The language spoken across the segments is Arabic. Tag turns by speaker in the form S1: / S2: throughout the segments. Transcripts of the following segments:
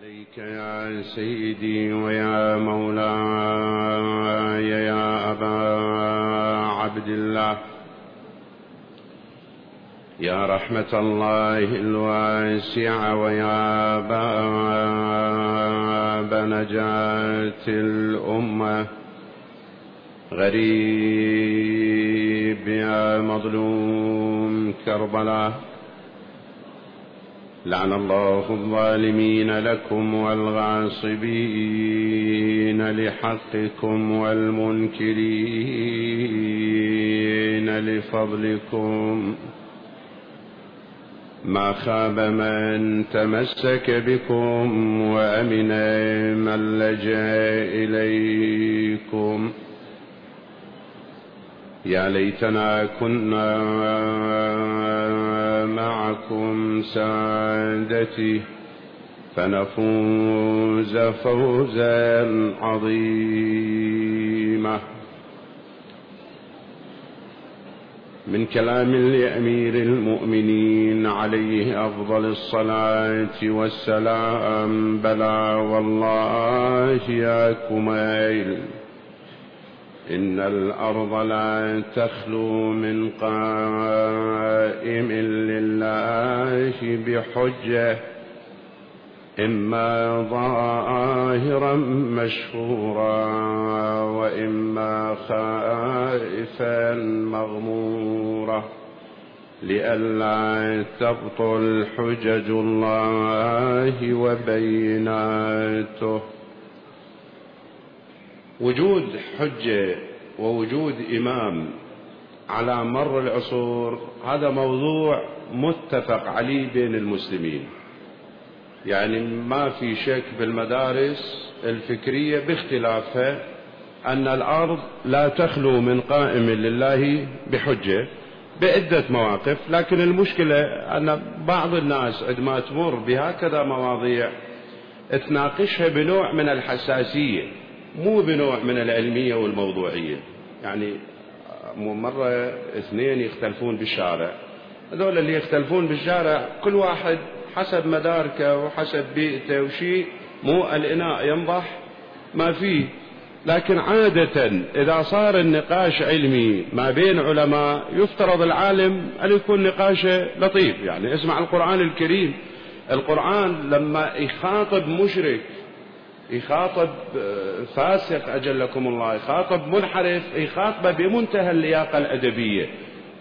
S1: عليك يا سيدي ويا مولاي يا أبا عبد الله. يا رحمة الله الواسعة ويا باب نجاة الأمة. غريب يا مظلوم كربلاء. لعن الله الظالمين لكم والغاصبين لحقكم والمنكرين لفضلكم. ما خاب من تمسك بكم وأمن من لجأ إليكم. يا ليتنا كنا معكم سادتي فنفوز فوزا عظيما. من كلام لأمير المؤمنين عليه أفضل الصلاة والسلام بلى والله يا كميل. إن الأرض لا تخلو من قائم لله بحجة إما ظاهرا مشهورا وإما خائفا مغمورا لئلا تبطل حجج الله وبيناته. وجود حجة ووجود إمام على مر العصور هذا موضوع متفق عليه بين المسلمين. يعني ما في شك بالمدارس الفكرية باختلافها أن الأرض لا تخلو من قائم لله بحجة بعدة مواقف لكن المشكلة أن بعض الناس عندما تمر بهكذا مواضيع تناقشها بنوع من الحساسية. مو بنوع من العلمية والموضوعية. يعني مرة اثنين يختلفون بالشارع. هذول اللي يختلفون بالشارع كل واحد حسب مداركه وحسب بيئته وشيء مو الإناء ينضح ما فيه لكن عادة إذا صار النقاش علمي ما بين علماء يفترض العالم أن يكون نقاشه لطيف. يعني اسمع القرآن الكريم. القرآن لما يخاطب مشرك يخاطب فاسق أجلكم الله يخاطب منحرف يخاطبه بمنتهى اللياقة الأدبية.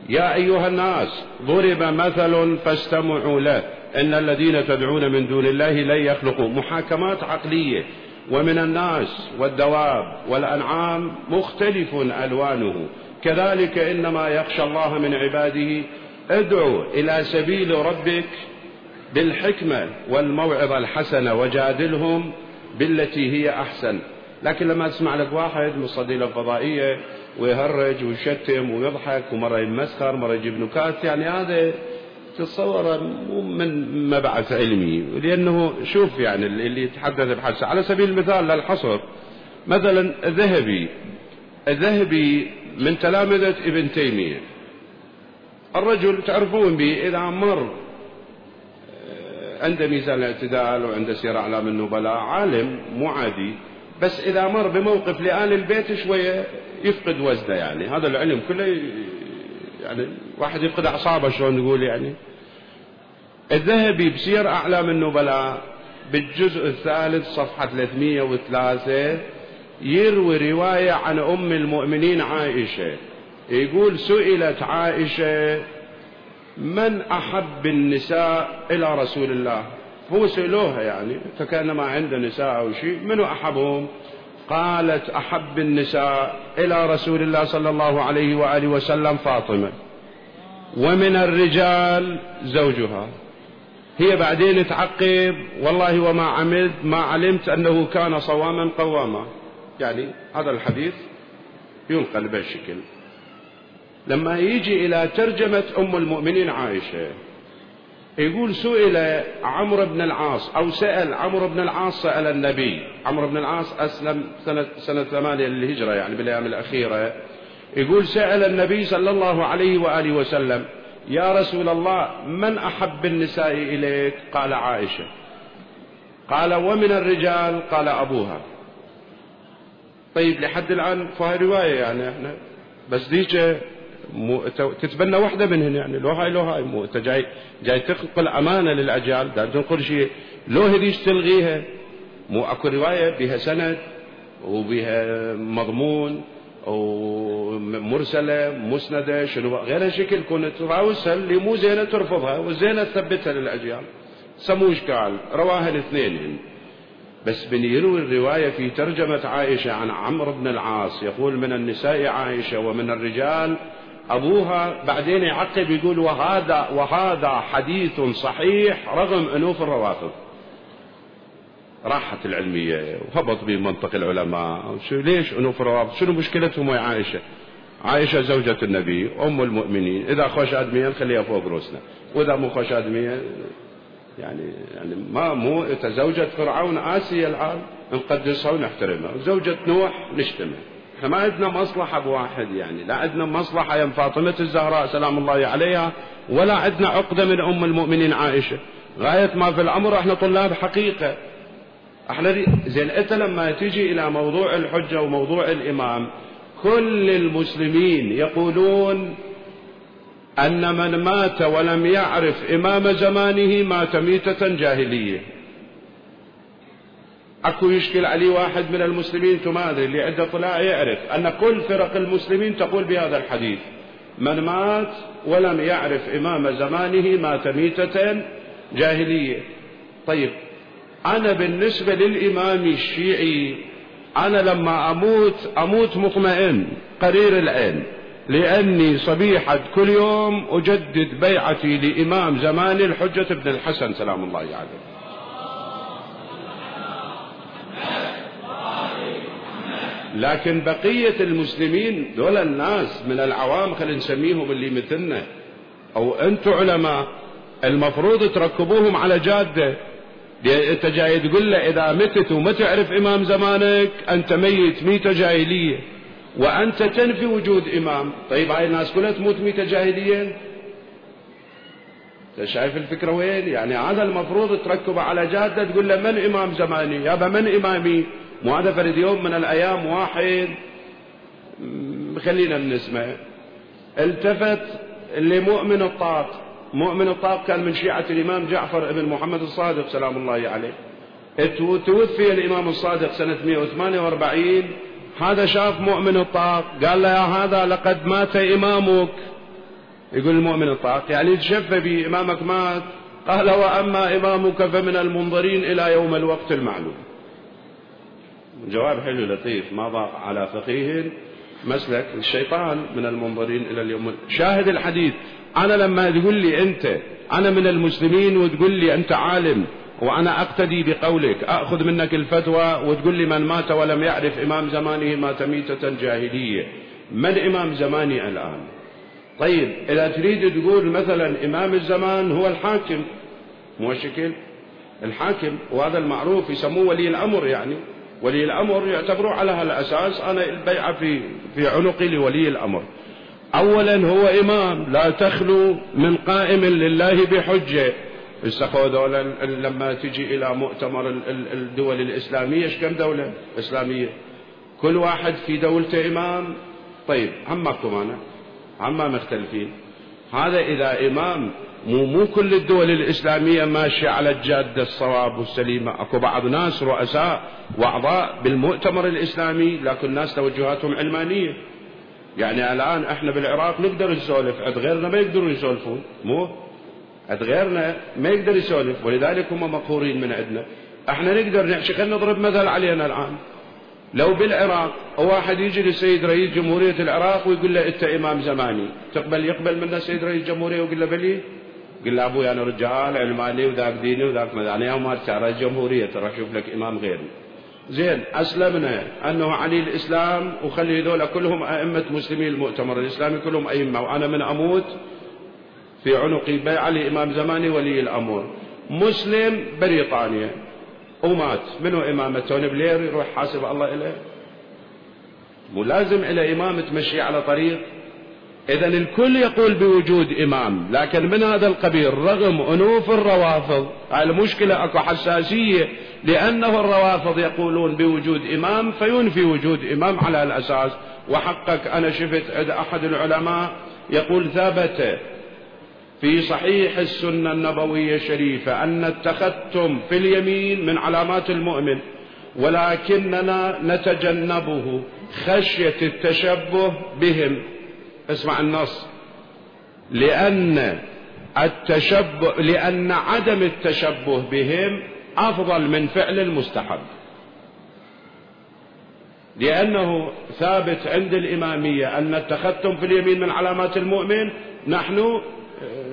S1: يا أيها الناس ضرب مثل فاستمعوا له. إن الذين تدعون من دون الله لن يخلقوا. محاكمات عقلية. ومن الناس والدواب والأنعام مختلف ألوانه. كذلك إنما يخشى الله من عباده. ادعو إلى سبيل ربك بالحكمة والموعظة الحسنة وجادلهم. بالتي هي أحسن. لكن لما تسمع لك واحد من الصديلة الفضائية ويهرج ويشتم ويضحك ومرة يمسخر مرة يجيب نكات يعني هذا تتصور مو من مبعث علمي. لأنه شوف يعني اللي يتحدث بحث على سبيل المثال للحصر مثلا الذهبي. الذهبي من تلامذة ابن تيمية. الرجل تعرفون به إذا مر عنده ميزان الاعتدال وعنده سير أعلام النبلاء عالم مو عادي. بس إذا مر بموقف لآل البيت شوية يفقد وزنه يعني. هذا العلم كله يعني واحد يفقد أعصابه شلون نقول يعني. الذهبي بسير أعلام النبلاء بالجزء الثالث صفحة 303 يروي رواية عن أم المؤمنين عائشة. يقول سئلت عائشة من أحب النساء إلى رسول الله؟ هو سألوها يعني فكأنما عنده نساء أو شيء منو أحبهم؟ قالت أحب النساء إلى رسول الله صلى الله عليه وآله وسلم فاطمة. ومن الرجال زوجها. هي بعدين تعقب والله وما عملت ما علمت أنه كان صواما قواما. يعني هذا الحديث ينقل بهالشكل. لما يجي إلى ترجمة أم المؤمنين عائشة يقول سئل عمرو بن العاص أو سأل عمرو بن العاص سأل النبي. عمرو بن العاص أسلم سنة, سنة ثمانية للهجرة يعني بالأيام الأخيرة. يقول سأل النبي صلى الله عليه وآله وسلم يا رسول الله من أحب النساء إليك؟ قال عائشة. قال ومن الرجال؟ قال أبوها. طيب لحد الآن فهي رواية يعني إحنا بس ديك مو تتبنى واحدة منهن يعني لو هاي لو هاي مو انت جاي جاي تنقل أمانة للأجيال. دا تنقل شيء. لو هذيش تلغيها؟ مو أكو رواية بها سند وبها مضمون ومرسلة مسندة شنو غير شكل كنت تراوسها اللي مو زينة ترفضها والزينة تثبتها للأجيال. سموش قال رواها الاثنين. بس بن يروي الرواية في ترجمة عائشة عن عمرو بن العاص. يقول من النساء عائشة ومن الرجال أبوها بعدين يعقب يقول وهذا وهذا حديث صحيح رغم أنوف الروافض راحت العلمية وهبط بمنطق العلماء. ليش أنوف الروافض شنو مشكلتهم ويا عائشة؟ عائشة زوجة النبي أم المؤمنين. إذا خوش آدميا نخليها فوق رؤوسنا وإذا مو خوش آدميا يعني يعني ما مو زوجة فرعون آسيا الآن نقدسها ونحترمها. وزوجة نوح نشتمها. إحنا ما عندنا مصلحة بواحد يعني. لا عندنا مصلحة يا فاطمة الزهراء سلام الله عليها ولا عندنا عقدة من أم المؤمنين عائشة. غاية ما في الأمر إحنا طلاب حقيقة. إحنا زين أنت لما تيجي إلى موضوع الحجة وموضوع الإمام كل المسلمين يقولون أن من مات ولم يعرف إمام زمانه مات ميتة جاهلية. أكو يشكل عليه واحد من المسلمين تماذي اللي عنده طلاع يعرف أن كل فرق المسلمين تقول بهذا الحديث. من مات ولم يعرف إمام زمانه مات ميتة جاهلية. طيب أنا بالنسبة للإمام الشيعي أنا لما أموت أموت مطمئن قرير العين لأني صبيحة كل يوم أجدد بيعتي لإمام زماني الحجة بن الحسن سلام الله عليه. لكن بقية المسلمين دول الناس من العوام خلينا نسميهم اللي مثلنا. أو أنتم علماء المفروض تركبوهم على جادة. أنت جاي تقول له إذا متت وما تعرف إمام زمانك أنت ميت ميتة جاهلية. وأنت تنفي وجود إمام. طيب هاي الناس كلها تموت ميتة جاهلية؟ شايف الفكرة وين؟ يعني هذا المفروض تركبه على جادة تقول له من إمام زماني؟ يابا من إمامي؟ مو هذا فرد يوم من الأيام واحد. خلينا نسمع. التفت لمؤمن الطاق مؤمن الطاق كان من شيعة الإمام جعفر بن محمد الصادق سلام الله عليه. توفي الإمام الصادق سنة 148 هذا شاف مؤمن الطاق قال له يا هذا لقد مات إمامك. يقول المؤمن الطاق يعني تشف بي إمامك مات. قال وأما إمامك فمن المنظرين إلى يوم الوقت المعلوم. جواب حلو لطيف. ما ضاق على فقيه مسلك الشيطان من المنظرين إلى اليوم. شاهد الحديث. أنا لما تقول لي أنت أنا من المسلمين وتقول لي أنت عالم وأنا أقتدي بقولك أخذ منك الفتوى وتقول لي من مات ولم يعرف إمام زمانه مات ميتة جاهلية. من إمام زماني الآن؟ طيب إذا تريد تقول مثلا إمام الزمان هو الحاكم مو شكل؟ الحاكم وهذا المعروف يسموه ولي الأمر يعني. ولي الأمر يعتبروا على هالأساس أنا البيعة في, في عنقي لولي الأمر. أولا هو إمام لا تخلو من قائم لله بحجة. استخوا لما تجي إلى مؤتمر الدول الإسلامية إيش كم دولة إسلامية؟ كل واحد في دولته إمام. طيب عماكم أنا عما مختلفين. هذا إذا إمام مو مو كل الدول الإسلامية ماشية على الجادة الصواب والسليمة. أكو بعض ناس رؤساء وأعضاء بالمؤتمر الإسلامي لكن ناس توجهاتهم علمانية. يعني الآن إحنا بالعراق نقدر نسولف عند غيرنا ما يقدرون يسولفون. مو؟ عند غيرنا ما يقدر يسولف ولذلك هم مقهورين من عندنا. إحنا نقدر نحكي خلينا نضرب مثل علينا الآن. لو بالعراق واحد يجي للسيد رئيس جمهورية العراق ويقول له أنت إمام زماني تقبل يقبل منا السيد رئيس الجمهورية ويقول له بلي؟ قل له أبوي أنا رجال علماني وذاك ديني وذاك مداني وما ترى الجمهورية ترى شوف لك إمام غيري. زين أسلمنا. أنه علي الإسلام وخلي هذول كلهم أئمة مسلمين المؤتمر الإسلامي كلهم أئمة. وأنا من أموت في عنقي بيع لإمام زماني ولي الأمر مسلم بريطانيا. ومات. منو إمامة توني بلير يروح حاسب الله إليه. مو لازم إلى إمام تمشي على طريق. إذا الكل يقول بوجود إمام لكن من هذا القبيل؟ رغم أنوف الروافض. المشكلة أكو حساسية. لأنه الروافض يقولون بوجود إمام فينفي وجود إمام على الأساس. وحقك أنا شفت عند أحد العلماء يقول ثبت في صحيح السنة النبوية الشريفة أن التختم في اليمين من علامات المؤمن ولكننا نتجنبه خشية التشبه بهم. اسمع النص. لأن التشبه لأن عدم التشبه بهم أفضل من فعل المستحب. لأنه ثابت عند الإمامية أن التختم في اليمين من علامات المؤمن نحن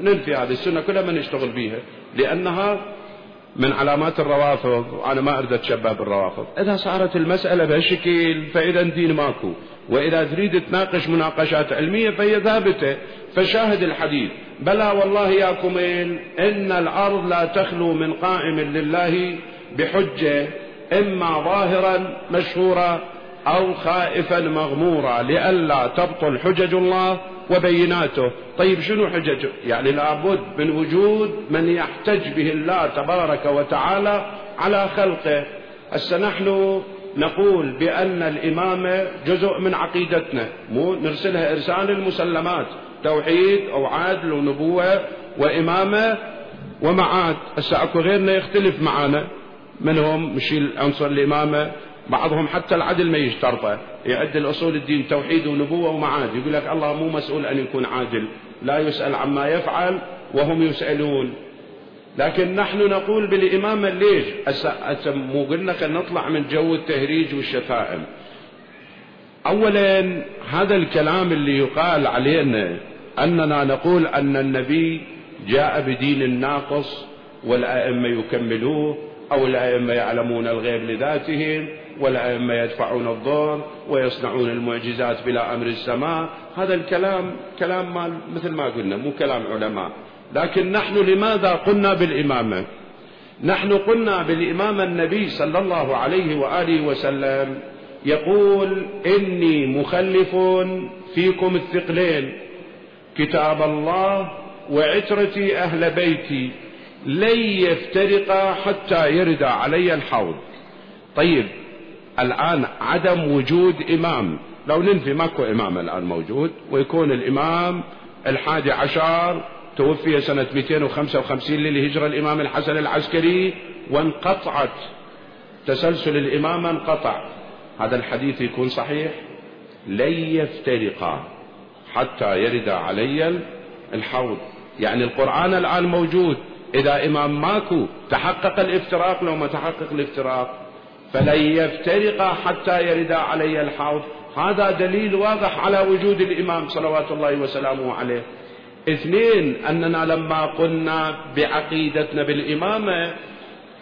S1: ننفي هذه السنة كلها ما نشتغل بها لأنها من علامات الروافض وأنا ما أريد أتشبه بالروافض. إذا صارت المسألة بهالشكل فإذا دين ماكو. وإذا تريد تناقش مناقشات علمية فهي ثابتة فشاهد الحديث. بلى والله يا كميل إن الأرض لا تخلو من قائم لله بحجة إما ظاهرا مشهورا أو خائفا مغمورا لئلا تبطل حجج الله وبيناته. طيب شنو حجج؟ يعني لابد من وجود من يحتج به الله تبارك وتعالى على خلقه. هسه نحن نقول بأن الإمامة جزء من عقيدتنا مو نرسلها إرسال المسلمات توحيد أو عدل ونبوة وإمامة ومعاد. هسه أكو غيرنا يختلف معانا منهم مشيل عنصر الإمامة بعضهم حتى العدل ما يشترطه يعد الأصول الدين توحيد ونبوة ومعاد. يقول لك الله مو مسؤول أن يكون عادل لا يسأل عما يفعل وهم يسألون. لكن نحن نقول بالإمامة ليش مو قلنا نطلع من جو التهريج والشتائم. أولا هذا الكلام اللي يقال علينا أننا نقول أن النبي جاء بدين ناقص والأئمة يكملوه أو الأئمة يعلمون الغيب لذاتهم والأئمة يدفعون الضر ويصنعون المعجزات بلا أمر السماء. هذا الكلام كلام مال مثل ما قلنا مو كلام علماء. لكن نحن لماذا قلنا بالإمامة نحن قلنا بالإمامة النبي صلى الله عليه وآله وسلم يقول إني مخلف فيكم الثقلين كتاب الله وعترتي أهل بيتي لن يفترقا حتى يرد علي الحوض. طيب الآن عدم وجود إمام. لو ننفي ماكو إمام الآن موجود ويكون الإمام الحادي عشر توفي سنة 255 للهجرة الإمام الحسن العسكري وانقطعت تسلسل الإمامة انقطع. هذا الحديث يكون صحيح؟ لن يفترقا حتى يرد علي الحوض. يعني القرآن الآن موجود. إذا إمام ماكو تحقق الافتراق لو ما تحقق الافتراق فلن يفترقا حتى يردا علي الحوض. هذا دليل واضح على وجود الإمام صلوات الله وسلامه عليه. اثنين أننا لما قلنا بعقيدتنا بالإمامة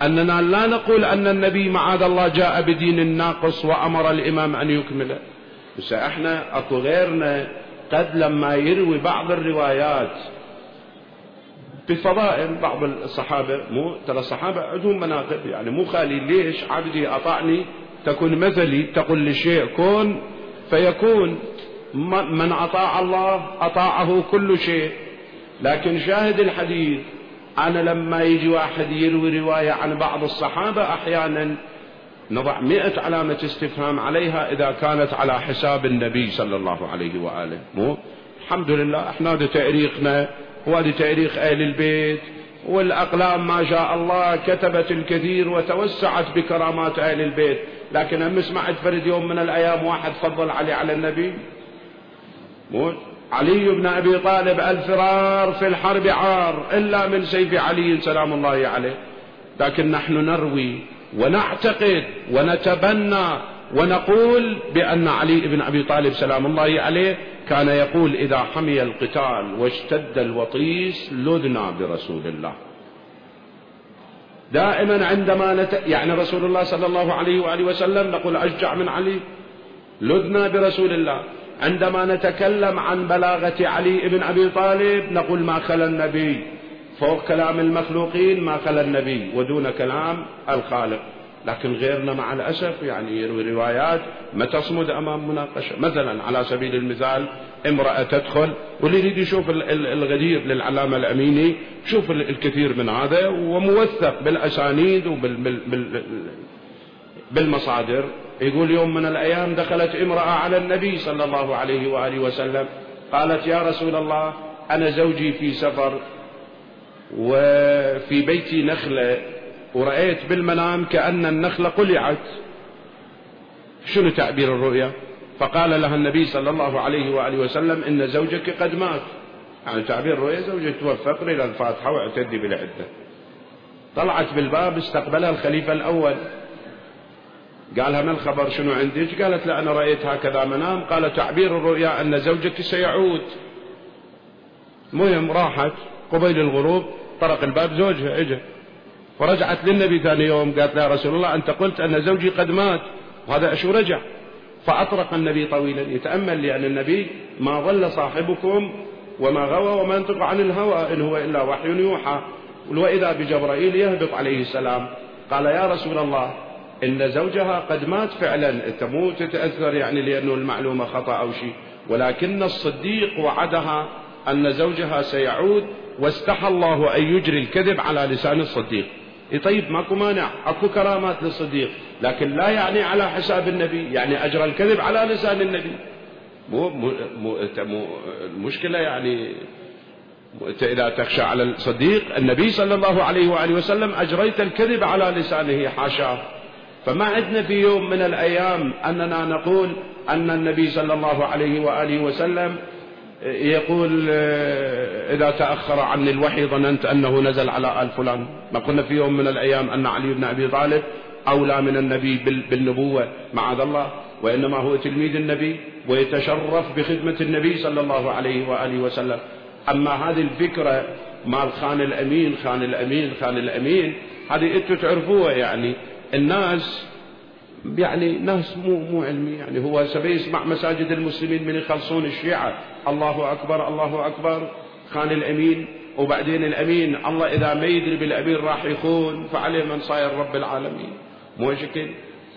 S1: أننا لا نقول أن النبي معاذ الله جاء بدين ناقص وأمر الإمام أن يكمله بس إحنا أكو غيرنا قد لما يروي بعض الروايات بفضائل بعض الصحابة مو ترى الصحابة عندهم مناقب يعني مو خالي ليش عبدي أطعني تكون مثلي تقول لشيء كون فيكون. من أطاع الله أطاعه كل شيء. لكن شاهد الحديث أنا لما يجي واحد يروي رواية عن بعض الصحابة أحيانا نضع مئة علامة استفهام عليها إذا كانت على حساب النبي صلى الله عليه وآله. مو؟ الحمد لله إحنا هذا تاريخنا وهذه تاريخ أهل البيت والأقلام ما شاء الله كتبت الكثير وتوسعت بكرامات أهل البيت. لكن هم سمعت فرد يوم من الأيام واحد فضل علي على النبي. علي بن أبي طالب الفرار في الحرب عار إلا من سيف علي سلام الله عليه. لكن نحن نروي ونعتقد ونتبنى ونقول بأن علي بن أبي طالب سلام الله عليه كان يقول إذا حمي القتال واشتد الوطيس لذنا برسول الله. دائما عندما نت... يعني رسول الله صلى الله عليه وآله وسلم نقول أشجع من علي لذنا برسول الله. عندما نتكلم عن بلاغة علي بن أبي طالب نقول ما خلا النبي. فوق كلام المخلوقين ما خلا النبي ودون كلام الخالق. لكن غيرنا مع الأسف يعني يروي روايات ما تصمد أمام مناقشة. مثلا على سبيل المثال امرأة تدخل واللي يريد يشوف الغدير للعلامة الأميني شوف الكثير من هذا وموثق بالأسانيد وبالمصادر يقول يوم من الأيام دخلت امرأة على النبي صلى الله عليه وآله وسلم. قالت يا رسول الله أنا زوجي في سفر وفي بيتي نخلة ورأيت بالمنام كأن النخلة قلعت. شنو تعبير الرؤيا؟ فقال لها النبي صلى الله عليه وآله وسلم إن زوجك قد مات. يعني تعبير الرؤيا زوجك توفى إلى الفاتحة واعتدي بالعدة. طلعت بالباب استقبلها الخليفة الأول. قالها ما الخبر شنو عندك؟ قالت لا أنا رأيت هكذا منام قال تعبير الرؤيا أن زوجك سيعود. مهم راحت. قبيل الغروب طرق الباب زوجها اجى فرجعت للنبي ثاني يوم قالت له يا رسول الله أنت قلت أن زوجي قد مات. وهذا شو رجع؟ فأطرق النبي طويلا. يتأمل لأن النبي ما ظل صاحبكم وما غوى وما ينطق عن الهوى إن هو إلا وحي يوحى. وإذا بجبرائيل يهبط عليه السلام. قال يا رسول الله إن زوجها قد مات فعلا أنت مو تتأثر يعني لأنه المعلومة خطأ أو شيء. ولكن الصديق وعدها أن زوجها سيعود واستحى الله أن يجري الكذب على لسان الصديق. إيه طيب ماكو مانع أكو كرامات للصديق لكن لا يعني على حساب النبي يعني اجرى الكذب على لسان النبي. مو مو مو, المشكلة يعني إذا تخشى على الصديق. النبي صلى الله عليه وآله وسلم أجريت الكذب على لسانه حاشاه. فما عندنا في يوم من الأيام أننا نقول أن النبي صلى الله عليه وآله وسلم يقول آه، إذا تأخر عني الوحي ظننت أنه نزل على آل فلان. ما قلنا في يوم من الأيام أن علي بن أبي طالب أولى من النبي بالنبوة معاذ الله. وإنما هو تلميذ النبي ويتشرف بخدمة النبي صلى الله عليه وآله وسلم. أما هذه الفكرة مال خان الأمين خان الأمين خان الأمين هذه أنتم تعرفوها يعني. الناس يعني ناس مو مو علمي يعني هو سبي يسمع مساجد المسلمين من يخلصون الشيعة. الله أكبر الله أكبر. خان الأمين وبعدين الأمين الله إذا ما يدري بالأمين راح يخون. فعليه من صاير رب العالمين. مو شكل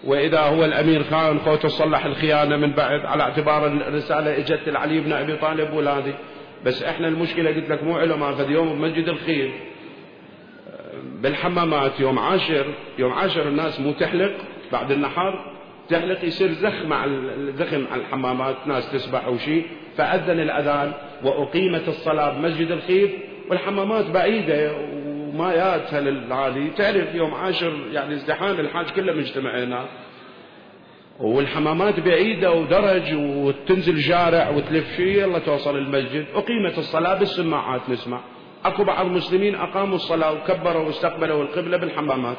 S1: وإذا هو الأمير خان خوت تصلح الخيانة من بعد. على اعتبار الرسالة إجت لعلي بن أبي طالب ولادي. بس إحنا المشكلة قلت لك مو علماء فد يوم بمسجد الخير. بالحمامات يوم عاشر يوم عاشر الناس مو تحلق بعد النحر تحلق يصير زخ مع الزخم على الحمامات ناس تسبح أو شيء فأذن الأذان وأقيمت الصلاة بمسجد الخيف والحمامات بعيدة ومايات هذه تعرف يوم عاشر يعني ازدحام الحاج كله مجتمع هنا. والحمامات بعيدة ودرج وتنزل شارع وتلف شيء يلا توصل المسجد. أقيمت الصلاة بالسماعات نسمع. أكو بعض المسلمين أقاموا الصلاة وكبروا واستقبلوا القبلة بالحمامات.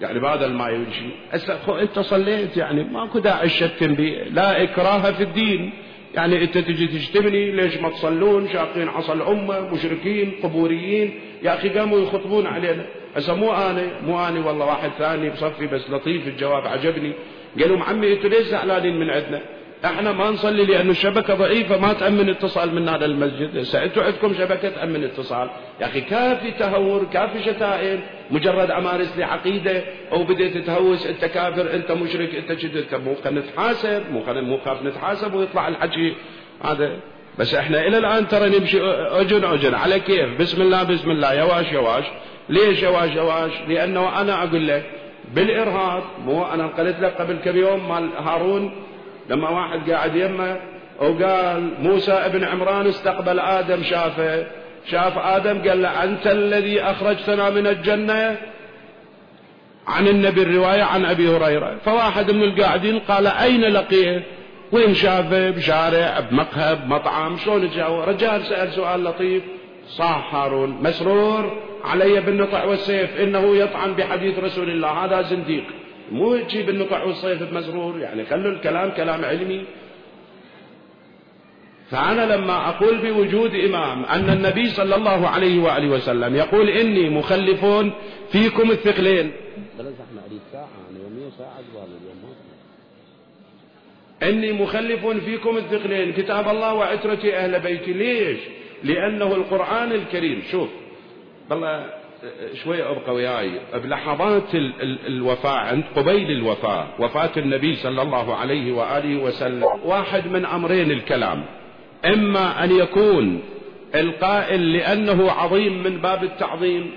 S1: يعني بدل ما يمشي هسه أنت صليت يعني ماكو داعي تشتم بي لا إكراه في الدين. يعني أنت تجي تشتمني ليش ما تصلون؟ شاقين عصا الأمة مشركين قبوريين. يا أخي قاموا يخطبون علينا. هسه مو أنا مو أنا والله واحد ثاني بصفي بس لطيف الجواب عجبني. قالوا عمي أنتوا ليش زعلانين من عندنا؟ إحنا ما نصلي لأن الشبكة ضعيفة ما تأمن اتصال من هذا المسجد. سألتوا عندكم شبكة تأمن اتصال. يا أخي كافي تهور كافي شتائم مجرد أمارس لعقيدة أو بديت تهوس أنت كافر أنت مشرك أنت شدت مو خلينا نتحاسب مو مو خاف نتحاسب ويطلع الحكي. هذا. بس إحنا إلى الآن ترى نمشي أجن أجن. على كيف؟ بسم الله بسم الله. يواش يواش. ليش يواش يواش؟ لأنه أنا أقول لك بالإرهاب مو أنا قلت لك قبل كم يوم مال هارون لما واحد قاعد يمه وقال موسى ابن عمران استقبل آدم شافه شاف آدم قال له أنت الذي أخرجتنا من الجنة؟ عن النبي الرواية عن أبي هريرة. فواحد من القاعدين قال أين لقيه؟ وين شافه؟ بشارع بمقهى بمطعم شلون جاوب رجال سأل سؤال لطيف. هارون مسرور علي بالنطع والسيف إنه يطعن بحديث رسول الله. هذا زنديق. مو تجيب النقع والصيف بمزرور يعني خلوا الكلام كلام علمي. فأنا لما أقول بوجود إمام أن النبي صلى الله عليه وآله وسلم يقول إني مخلف فيكم الثقلين. إني مخلف فيكم الثقلين. كتاب الله وعترتي أهل بيتي. ليش؟ لأنه القرآن الكريم شوف والله شوي أبقى وياي. بلحظات الوفاة عند قبيل الوفاة وفاة النبي صلى الله عليه وآله وسلم. واحد من أمرين الكلام. إما أن يكون القائل لأنه عظيم من باب التعظيم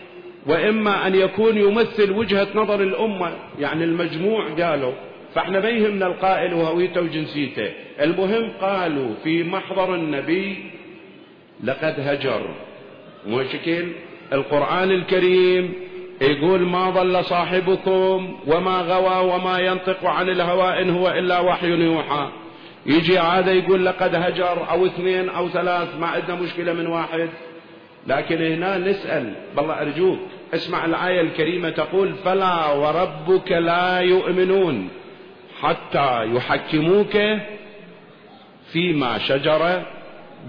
S1: وإما أن يكون يمثل وجهة نظر الأمة. يعني المجموع قالوا فإحنا ما يهمنا القائل وهويته وجنسيته. المهم قالوا في محضر النبي لقد هجر. مشكل القرآن الكريم يقول ما ضل صاحبكم وما غوى وما ينطق عن الهوى إن هو إلا وحي يوحى. يجي هذا يقول لقد هجر أو اثنين أو ثلاث ما عندنا مشكلة من واحد. لكن هنا نسأل بالله أرجوك اسمع الآية الكريمة تقول فلا وربك لا يؤمنون حتى يحكموك فيما شجر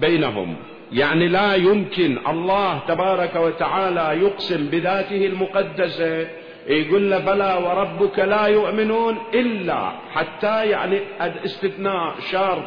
S1: بينهم. يعني لا يمكن الله تبارك وتعالى يقسم بذاته المقدسة. يقول له بلى وربك لا يؤمنون إلا حتى يعني استثناء شرط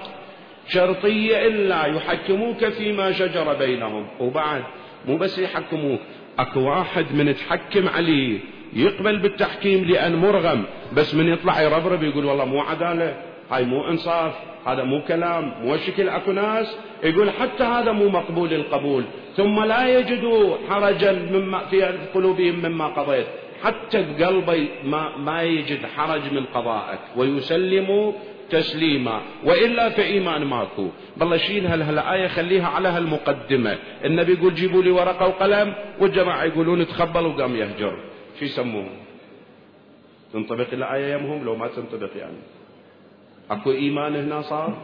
S1: شرطية إلا يحكموك فيما شجر بينهم. وبعد مو بس يحكموك أكو واحد من تحكم عليه يقبل بالتحكيم لأن مرغم بس من يطلع يربرب يقول والله مو عدالة هاي مو إنصاف. هذا مو كلام مو شكل أكو ناس يقول حتى هذا مو مقبول القبول ثم لا يجدوا حرجا مما في قلوبهم مما قضيت. حتى بقلبه ما, ما يجد حرج من قضائك ويسلم تسليما وإلا فإيمان ماكو. بالله شيل هالآية خليها على هالمقدمة النبي يقول جيبوا لي ورقة وقلم والجماعة يقولون تخبل وقام يهجر. شو يسموه تنطبق الآية يمهم لو ما تنطبق يعني. اكو ايمان هنا صار؟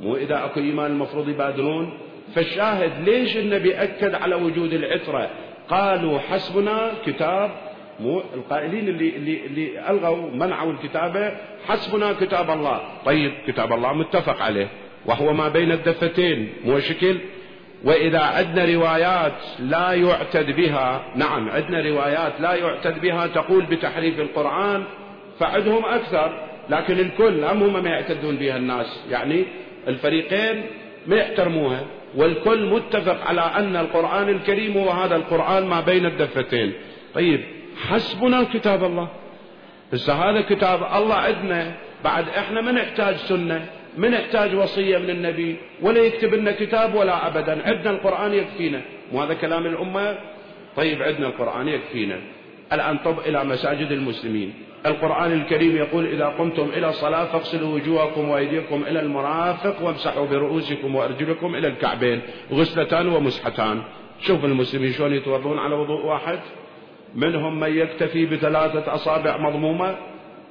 S1: مو اذا اكو ايمان المفروض يبادرون؟ فالشاهد ليش النبي اكد على وجود العترة؟ قالوا حسبنا كتاب مو القائلين اللي اللي اللي ألغوا منعوا الكتابه حسبنا كتاب الله. طيب كتاب الله متفق عليه وهو ما بين الدفتين مو شكل؟ وإذا عندنا روايات لا يعتد بها نعم عندنا روايات لا يعتد بها تقول بتحريف القرآن فعدهم أكثر. لكن الكل هم هم ما يعتدون بها الناس. يعني الفريقين ما يحترموها والكل متفق على أن القرآن الكريم هو هذا القرآن ما بين الدفتين. طيب حسبنا كتاب الله. بس هذا كتاب الله عندنا. بعد إحنا ما نحتاج سنة ما نحتاج وصية من النبي ولا يكتب لنا كتاب ولا أبدا. عندنا القرآن يكفينا. مو هذا كلام الأمة؟ طيب عندنا القرآن يكفينا. الآن طب إلى مساجد المسلمين. القرآن الكريم يقول إذا قمتم إلى الصلاة فاغسلوا وجوهكم وأيديكم إلى المرافق وامسحوا برؤوسكم وأرجلكم إلى الكعبين غسلتان ومسحتان. شوف المسلمين شلون يتوضون على وضوء واحد. منهم من يكتفي بثلاثة أصابع مضمومة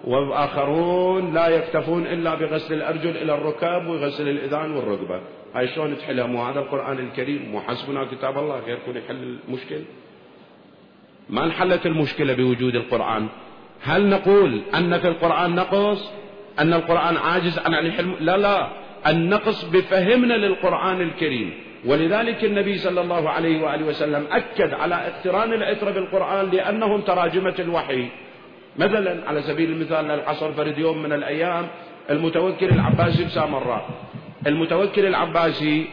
S1: والآخرون لا يكتفون إلا بغسل الأرجل إلى الركاب وغسل الإذان والركبة. هاي شلون تحلها مو هذا القرآن الكريم. مو حسبنا كتاب الله. غيركم يحل المشكل. ما انحلت المشكلة بوجود القرآن. هل نقول أن في القرآن نقص؟ أن القرآن عاجز؟ عن الحلم لا لا. النقص بفهمنا للقرآن الكريم. ولذلك النبي صلى الله عليه وآله وسلم أكد على اقتران العترة بالقرآن لأنهم تراجمة الوحي. مثلا على سبيل المثال العصر فرد يوم من الأيام المتوكل العباسي بسامراء المتوكل العباسي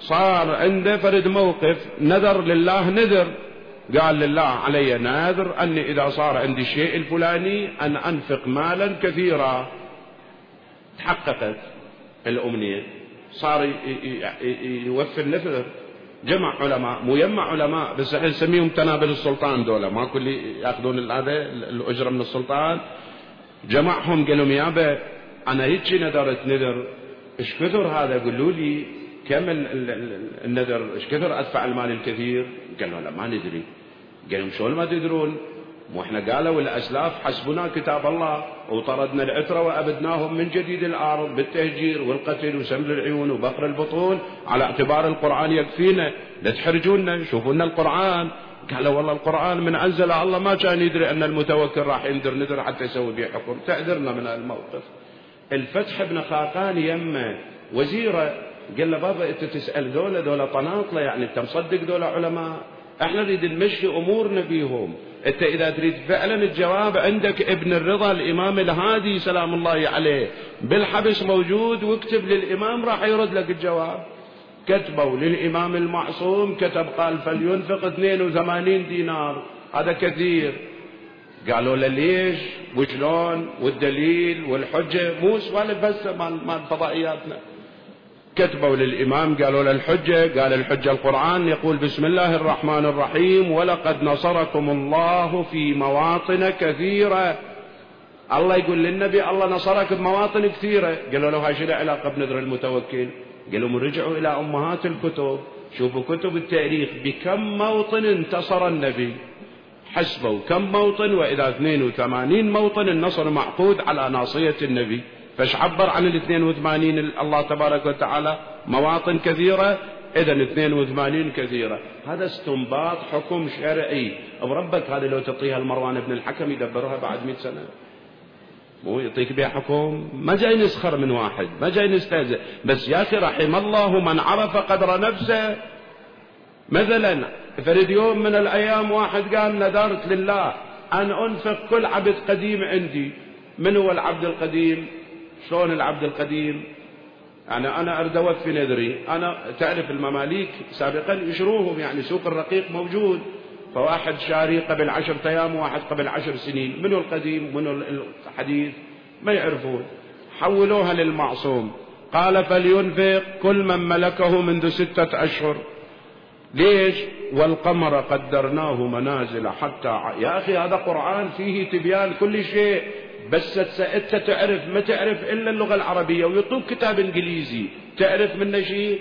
S1: صار عنده فرد موقف نذر لله نذر. قال لله علي ناذر أني إذا صار عندي الشيء الفلاني أن أنفق مالا كثيرا. تحققت الأمنية. صار يوفي النذر جمع علماء مو يجمع علماء. بس إحنا نسميهم تنابل السلطان دولة ما كل يأخذون هذا الأجرة من السلطان. جمعهم قال لهم يابا أنا هيك نذرت نذر. إيش كثر هذا؟ قولوا لي كم النذر؟ إيش كثر أدفع المال الكثير؟ قالوا لا ما ندري. قال شلون ما تدرون؟ مو إحنا قالوا الأسلاف حسبنا كتاب الله وطردنا العترة وأبدناهم من جديد الأرض بالتهجير والقتل وسمل العيون وبقر البطون على اعتبار القرآن يكفينا. لا تحرجونا شوفوا لنا القرآن. قالوا والله القرآن من أنزل الله ما كان يدري أن المتوكل راح يندر نذر حتى يسوي به حكم. تعذرنا من الموقف الفتح بن خاقان يمه وزيره قال له بابا إنت تسأل ذولا ذولا طناطلة يعني أنت مصدق ذولا علماء؟ إحنا نريد نمشي امورنا بيهم انت اذا تريد فعلا الجواب عندك ابن الرضا الامام الهادي سلام الله عليه. بالحبس موجود واكتب للامام راح يرد لك الجواب. كتبوا للإمام المعصوم كتب قال فلينفق 82 دينار. هذا كثير. قالوا له ليش؟ وشلون؟ والدليل والحجة؟ مو سوالف بس مال فضائياتنا. كتبوا للإمام قالوا له الحجة قال الحجة القرآن يقول بسم الله الرحمن الرحيم ولقد نصركم الله في مواطن كثيرة. الله يقول للنبي الله نصرك بمواطن كثيرة. قالوا له هاي شنو علاقة بنذر المتوكل؟ قالوا من رجعوا إلى أمهات الكتب. شوفوا كتب التاريخ بكم موطن انتصر النبي. حسبوا كم موطن وإذا 82 موطن النصر معقود على ناصية النبي. فايش عبر عن ال 82 الله تبارك وتعالى مواطن كثيرة إذا 82 كثيرة. هذا استنباط حكم شرعي. بربك هذه لو تعطيها المروان بن الحكم يدبرها بعد 100 سنة. مو يعطيك بها حكم؟ ما جاي نسخر من واحد ما جاي نستهزئ بس يا أخي رحم الله من عرف قدر نفسه. مثلا فرد يوم من الأيام واحد قال نذرت لله أن أنفق كل عبد قديم عندي. من هو العبد القديم؟ شلون العبد القديم؟ يعني أنا أريد أوفي نذري. أنا تعرف المماليك سابقا يشروهم يعني سوق الرقيق موجود. فواحد شاري قبل عشرة أيام وواحد قبل عشر سنين. منو القديم؟ ومنو الحديث؟ ما يعرفون. حولوها للمعصوم. قال فلينفق كل من ملكه منذ ستة أشهر. ليش؟ والقمر قدرناه منازل حتى يا أخي هذا قرآن فيه تبيان كل شيء. بس أنت تعرف ما تعرف إلا اللغة العربية ويعطوك كتاب إنجليزي. تعرف منه شيء؟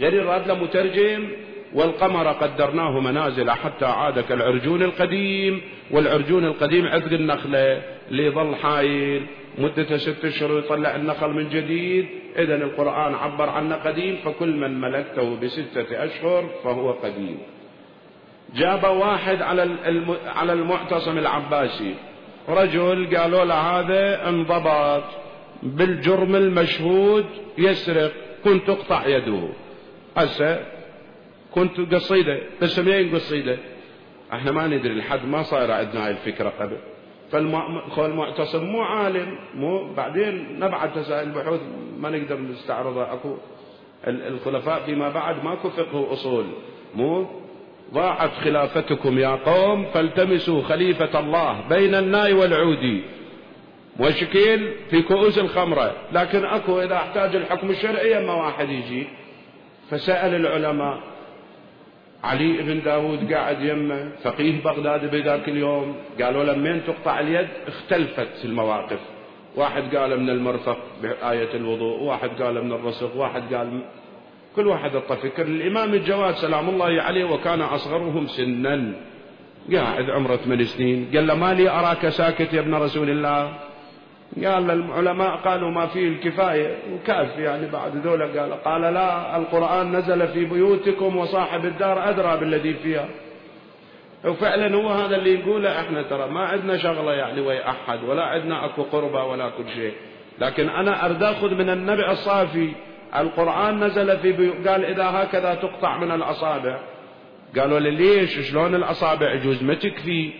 S1: غير راد له مترجم. والقمر قدرناه منازل حتى عاد كالعرجون القديم. والعرجون القديم عقد النخلة. اللي يظل حايل؟ مدته ست اشهر يطلع النخل من جديد. اذا القرآن عبر عنه قديم. فكل من ملكته بستة أشهر فهو قديم. جاب واحد على على المعتصم العباسي. رجل قالوا له هذا انضبط بالجرم المشهود يسرق كنت تقطع يده. هسه كنت قصيدة بس منين قصيدة؟ إحنا ما ندري لحد ما صاير عندنا هاي الفكرة قبل. فالمعتصم مو عالم مو بعدين نبعث تسائل بحوث ما نقدر نستعرضها. اكو الخلفاء فيما بعد ماكو فقه اصول مو ضاعت خلافتكم يا قوم فالتمسوا خليفة الله بين الناي والعودي وشكيل في كؤوس الخمرة. لكن أكو إذا احتاج الحكم الشرعي ما واحد يجي. فسأل العلماء. علي بن داود قاعد يمه. فقيه بغداد بذاك اليوم. قالوا لمن تقطع اليد؟ اختلفت المواقف. واحد قال من المرفق بآية الوضوء. واحد قال من الرسغ واحد قال كل واحد اعطى فكر. الإمام الجواد سلام الله عليه وكان أصغرهم سنا. قاعد عمرة ثمان سنين. قال له ما لي أراك ساكت يا ابن رسول الله. قال العلماء قالوا ما فيه الكفاية. وكاف يعني بعد ذولا؟ قال قال لا القرآن نزل في بيوتكم وصاحب الدار أدرى بالذي فيها. وفعلا هو هذا اللي يقوله إحنا ترى. ما عندنا شغلة يعني ويا أحد ولا عندنا أكو قربة ولا كل شيء. لكن أنا أرد أخذ من النبي الصافي القرآن نزل في بيو قال إذا هكذا تقطع من الأصابع. قالوا لي ليش؟ شلون الأصابع يجوز؟ ما تكفي.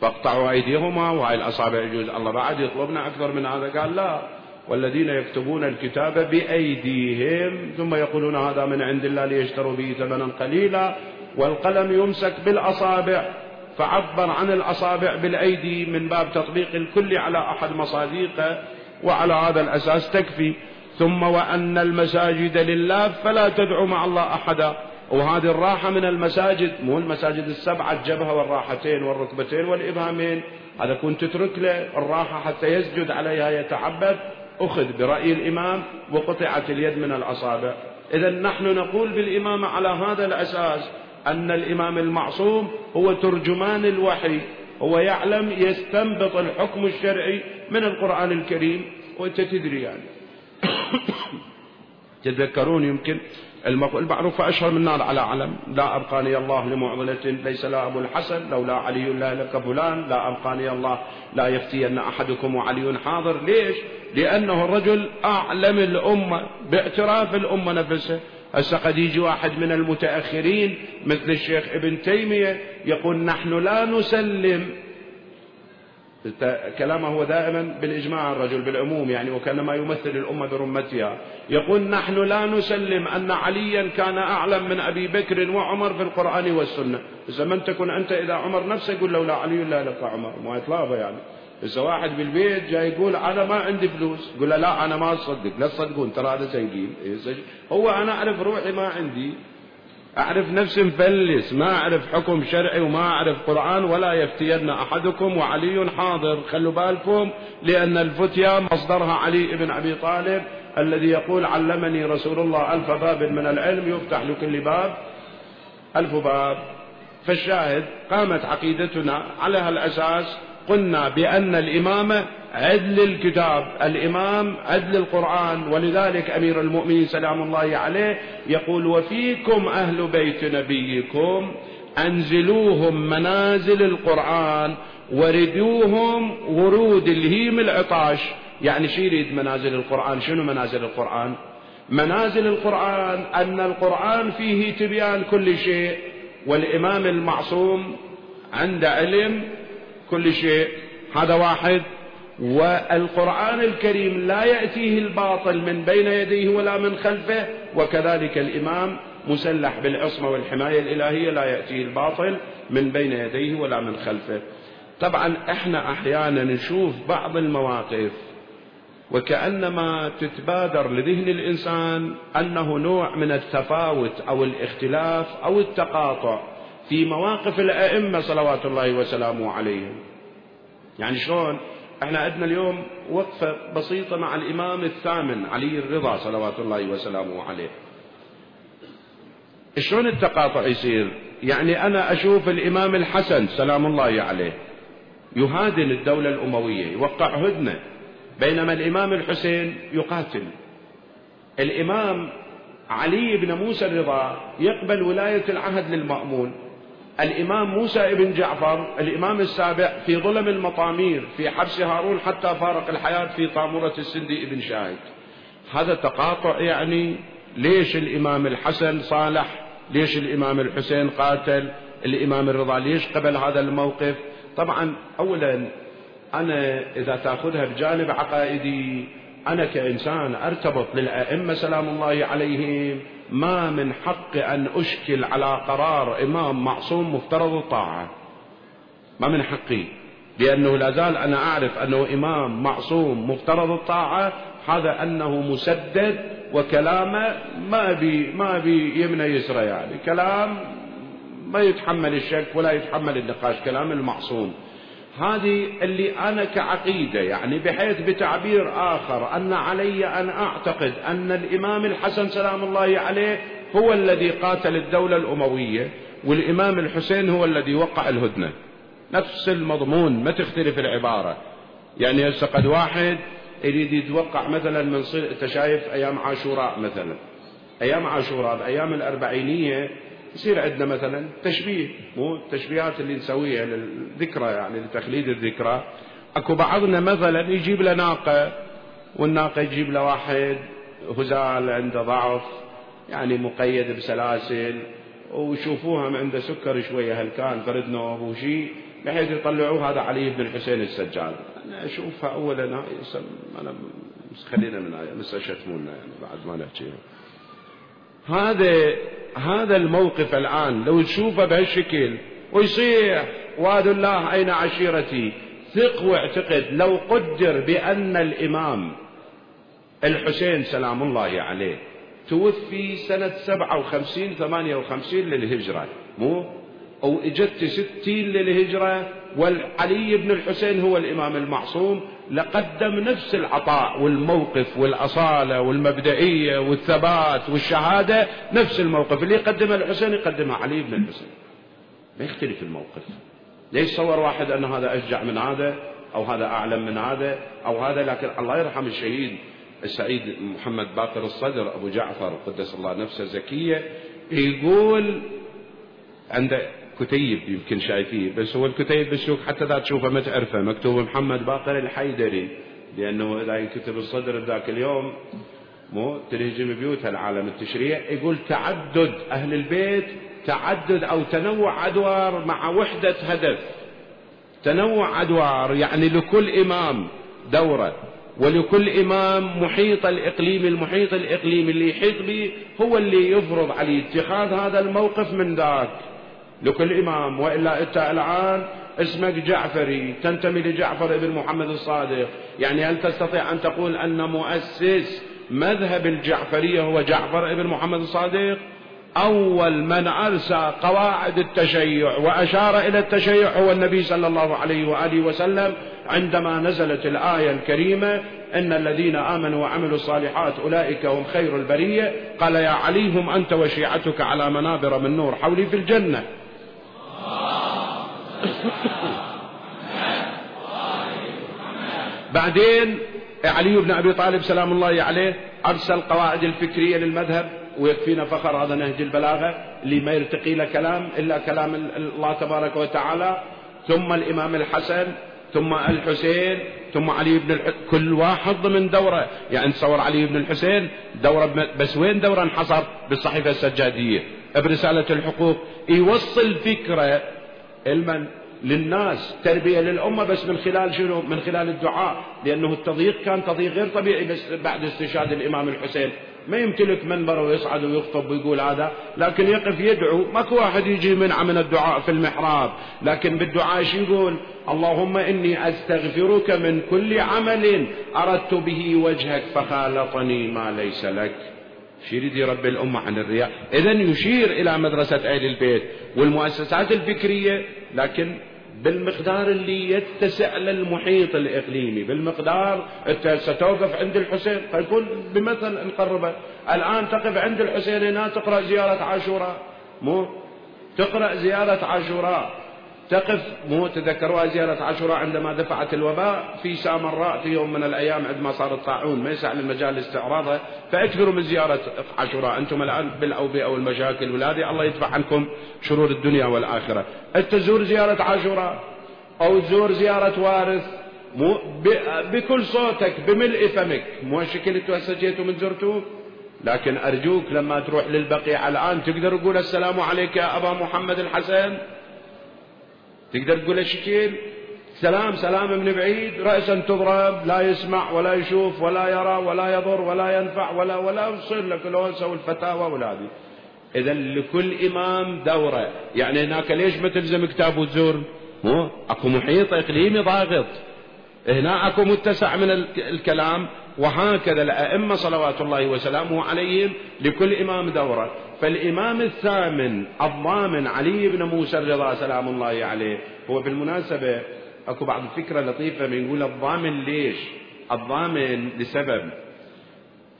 S1: فاقطعوا أيديهما وهاي الأصابع يجوز. الله بعد يطلبنا أكثر من هذا. قال لا. والذين يكتبون الكتاب بأيديهم ثم يقولون هذا من عند الله ليشتروا به ثمنا قليلا. والقلم يمسك بالأصابع. فعبر عن الأصابع بالأيدي من باب تطبيق الكل على أحد مصاديقه وعلى هذا الأساس تكفي. ثم وأن المساجد لله فلا تدعوا مع الله أحدا. وهذه الراحة من المساجد مو المساجد السبعة الجبهة والراحتين والركبتين والإبهامين. هذا كنت تترك له الراحة حتى يسجد عليها يتعبد. أخذ برأي الإمام وقطعت اليد من الأصابع. إذا نحن نقول بالإمامة على هذا الأساس أن الإمام المعصوم هو ترجمان الوحي. هو يعلم يستنبط الحكم الشرعي من القرآن الكريم. وأنت تدري يعني. تذكرون يمكن المقول المعروف أشهر من نار على علم. لا أبقاني الله لمعضلة ليس لا أبو الحسن لولا علي لا لك فلان. لا أبقاني الله لا يفتين أحدكم وعلي حاضر. ليش؟ لأنه الرجل أعلم الأمة باعتراف الأمة نفسه. هسه قد يجي واحد من المتأخرين مثل الشيخ ابن تيمية يقول نحن لا نسلم كلامه هو دائما بالإجماع الرجل بالعموم يعني وكانما يمثل الأمة برمتها. يقول نحن لا نسلم أن عليا كان أعلم من أبي بكر وعمر في القرآن والسنة. إذا من تكن أنت إذا عمر نفسه يقول لولا علي لا لك عمر. ما يطلبه يعني. إذا واحد بالبيت جاي يقول أنا ما عندي فلوس يقول لا أنا ما أصدق لا تصدقون ترى هذا سنقيل هو أنا أعرف روحي ما عندي. أعرف نفسي مفلس ما أعرف حكم شرعي وما أعرف قرآن ولا يفتين أحدكم وعلي حاضر. خلوا بالكم لأن الفتيا مصدرها علي بن أبي طالب الذي يقول علمني رسول الله ألف باب من العلم يفتح لكل باب. ألف باب. فالشاهد قامت عقيدتنا على هالأساس. قلنا بأن الإمامة عدل الكتاب الإمام عدل القرآن ولذلك أمير المؤمنين سلام الله عليه يقول وفيكم أهل بيت نبيكم أنزلوهم منازل القرآن وردوهم ورود الهيم العطاش. يعني شو يريد منازل القرآن؟ شنو منازل القرآن؟ منازل القرآن أن القرآن فيه تبيان كل شيء والإمام المعصوم عنده علم كل شيء. هذا واحد. والقرآن الكريم لا يأتيه الباطل من بين يديه ولا من خلفه. وكذلك الإمام مسلح بالعصمة والحماية الإلهية لا يأتيه الباطل من بين يديه ولا من خلفه. طبعا إحنا أحيانا نشوف بعض المواقف وكأنما تتبادر لذهن الإنسان أنه نوع من التفاوت أو الاختلاف أو التقاطع. في مواقف الأئمة صلوات الله وسلامه عليهم. يعني شلون؟ إحنا عندنا اليوم وقفة بسيطة مع الإمام الثامن علي الرضا صلوات الله وسلامه عليه. شلون التقاطع يصير؟ يعني أنا أشوف الإمام الحسن سلام الله عليه يهادن الدولة الأموية يوقع هدنة بينما الإمام الحسين يقاتل. الإمام علي بن موسى الرضا يقبل ولاية العهد للمأمون. الإمام موسى بن جعفر الإمام السابع في ظلم المطامير في حبس هارون حتى فارق الحياة في طامورة السندي بن شاهد. هذا تقاطع يعني ليش الإمام الحسن صالح ليش الإمام الحسين قاتل الإمام الرضا ليش قبل هذا الموقف؟ طبعا أولا أنا إذا تأخذها بجانب عقائدي أنا كإنسان أرتبط للأئمة سلام الله عليهم ما من حق أن أشكل على قرار إمام معصوم مفترض الطاعة. ما من حقي. لأنه لا زال أنا أعرف أنه إمام معصوم مفترض الطاعة. هذا أنه مسدد وكلامه ما بي ما بي يمنى يسرى يعني. كلام ما يتحمل الشك ولا يتحمل النقاش. كلام المعصوم. هذه اللي أنا كعقيدة يعني بحيث بتعبير آخر أن علي أن أعتقد أن الإمام الحسن سلام الله عليه هو الذي قاتل الدولة الأموية والإمام الحسين هو الذي وقع الهدنة نفس المضمون ما تختلف العبارة يعني هسه قد واحد يريد يتوقع مثلا من. أنت شايف أيام عاشوراء مثلا أيام عاشوراء بأيام الأربعينية يصير عندنا مثلا تشبيه مو التشبيهات اللي نسويها للذكرى يعني لتخليد الذكرى. أكو بعضنا مثلا يجيب له ناقة والناقة يجيب له واحد هزال عنده ضعف يعني مقيد بسلاسل ويشوفوها عنده سكر شوية هل كان فرد نوب وشي بحيث يطلعوه هذا علي بن الحسين السجاد. أنا أشوفها اولا أنا خلينا من هاي شتمونا يعني بعد ما نحكي هذا هذا الموقف الآن لو تشوفه بهالشكل ويصيح واد الله أين عشيرتي؟ ثق واعتقد لو قدر بأن الإمام الحسين سلام الله عليه توفي سنة سبعة وخمسين ثمانية وخمسين للهجرة. مو؟ أو إجت ستين للهجرة والعلي بن الحسين هو الإمام المعصوم. لقدم نفس العطاء والموقف والأصالة والمبدئية والثبات والشهادة نفس الموقف. اللي يقدمه الحسين يقدمه علي بن الحسين. ما يختلف الموقف. ليش صور واحد أن هذا أشجع من هذا أو هذا أعلم من هذا أو هذا؟ لكن الله يرحم الشهيد السعيد محمد باقر الصدر أبو جعفر قدس الله نفسه زكية يقول عند كتيب يمكن شايفيه بس هو الكتيب بالسوق حتى ذا تشوفه ما تعرفه مكتوب محمد باقر الحيدري لأنه إذا ينكتب الصدر ذاك اليوم مو؟ تنهجم بيوت العالم التشريع يقول تعدد أهل البيت تعدد أو تنوع أدوار مع وحدة هدف. تنوع أدوار يعني لكل إمام دورة ولكل إمام محيط الإقليم المحيط الإقليم اللي يحيط به هو اللي يفرض عليه اتخاذ هذا الموقف من ذاك. لكل إمام وإلا أنت الآن اسمك جعفري تنتمي لجعفر بن محمد الصادق. يعني هل تستطيع أن تقول أن مؤسس مذهب الجعفرية هو جعفر بن محمد الصادق؟ أول من أرسى قواعد التشيع وأشار إلى التشيع هو النبي صلى الله عليه وآله وسلم عندما نزلت الآية الكريمة إن الذين آمنوا وعملوا الصالحات أولئك هم خير البرية. قال يا علي هم أنت وشيعتك على منابر من نور حولي في الجنة. بعدين علي بن أبي طالب سلام الله عليه أرسل قواعد الفكرية للمذهب ويكفينا فخر هذا نهج البلاغة اللي ما يرتقي له كلام إلا كلام الله تبارك وتعالى. ثم الإمام الحسن ثم الحسين ثم علي بن الحسين كل واحد ضمن دورة. يعني تصور علي بن الحسين دورة بس وين دورة انحصر؟ بالصحيفة السجادية. برسالة الحقوق يوصل فكرة المن للناس تربية للأمة بس من خلال شنو؟ من خلال الدعاء لأنه التضييق كان تضييق غير طبيعي بس بعد استشهاد الإمام الحسين. ما يمتلك منبر ويصعد ويخطب ويقول هذا لكن يقف يدعو. ماكو واحد يجي منع من الدعاء في المحراب. لكن بالدعاء شو يقول؟ اللهم إني أستغفرك من كل عمل أردت به وجهك فخالطني ما ليس لك. يريد يربي الأمة عن الرياء إذا يشير إلى مدرسة أهل البيت والمؤسسات الفكرية لكن بالمقدار اللي يتسع للمحيط الإقليمي بالمقدار أنت ستوقف عند الحسين. فيكون بمثل نقربه الآن تقف عند الحسين هنا تقرأ زيارة عاشوراء. مو؟ تقرأ زيارة عاشوراء. تقف مو تذكروها زيارة عاشوراء عندما دفعت الوباء في سامراء في يوم من الأيام عندما صار الطاعون ما يسع للمجال استعراضها فاكثروا من زيارة عاشوراء أنتم الآن بالأوبئة والمشاكل والهذه الله يدفع عنكم شرور الدنيا والآخرة. أنت تزور زيارة عاشوراء أو تزور زيارة وارث مو بكل صوتك بملء فمك. مو الشكل أنتوا من زرتوه؟ لكن أرجوك لما تروح للبقيع الآن تقدر تقول السلام عليك يا أبا محمد الحسن تقدر تقول شكل سلام سلام من بعيد رأسا تضرب لا يسمع ولا يشوف ولا يرى ولا يضر ولا ينفع ولا ولا يصير لك الأنثى والفتاوى ولا هذه إذا لكل إمام دورة. يعني هناك ليش ما تلزم كتاب وتزور؟ مو؟ أكو محيط إقليمي ضاغط. هنا أكو متسع من الكلام. وهكذا الأئمة صلوات الله وسلامه عليهم لكل إمام دورة. فالإمام الثامن الضامن علي بن موسى الرضا سلام الله عليه. هو بالمناسبة أكو بعض الفكرة لطيفة من يقول الضامن ليش؟ الضامن لسبب.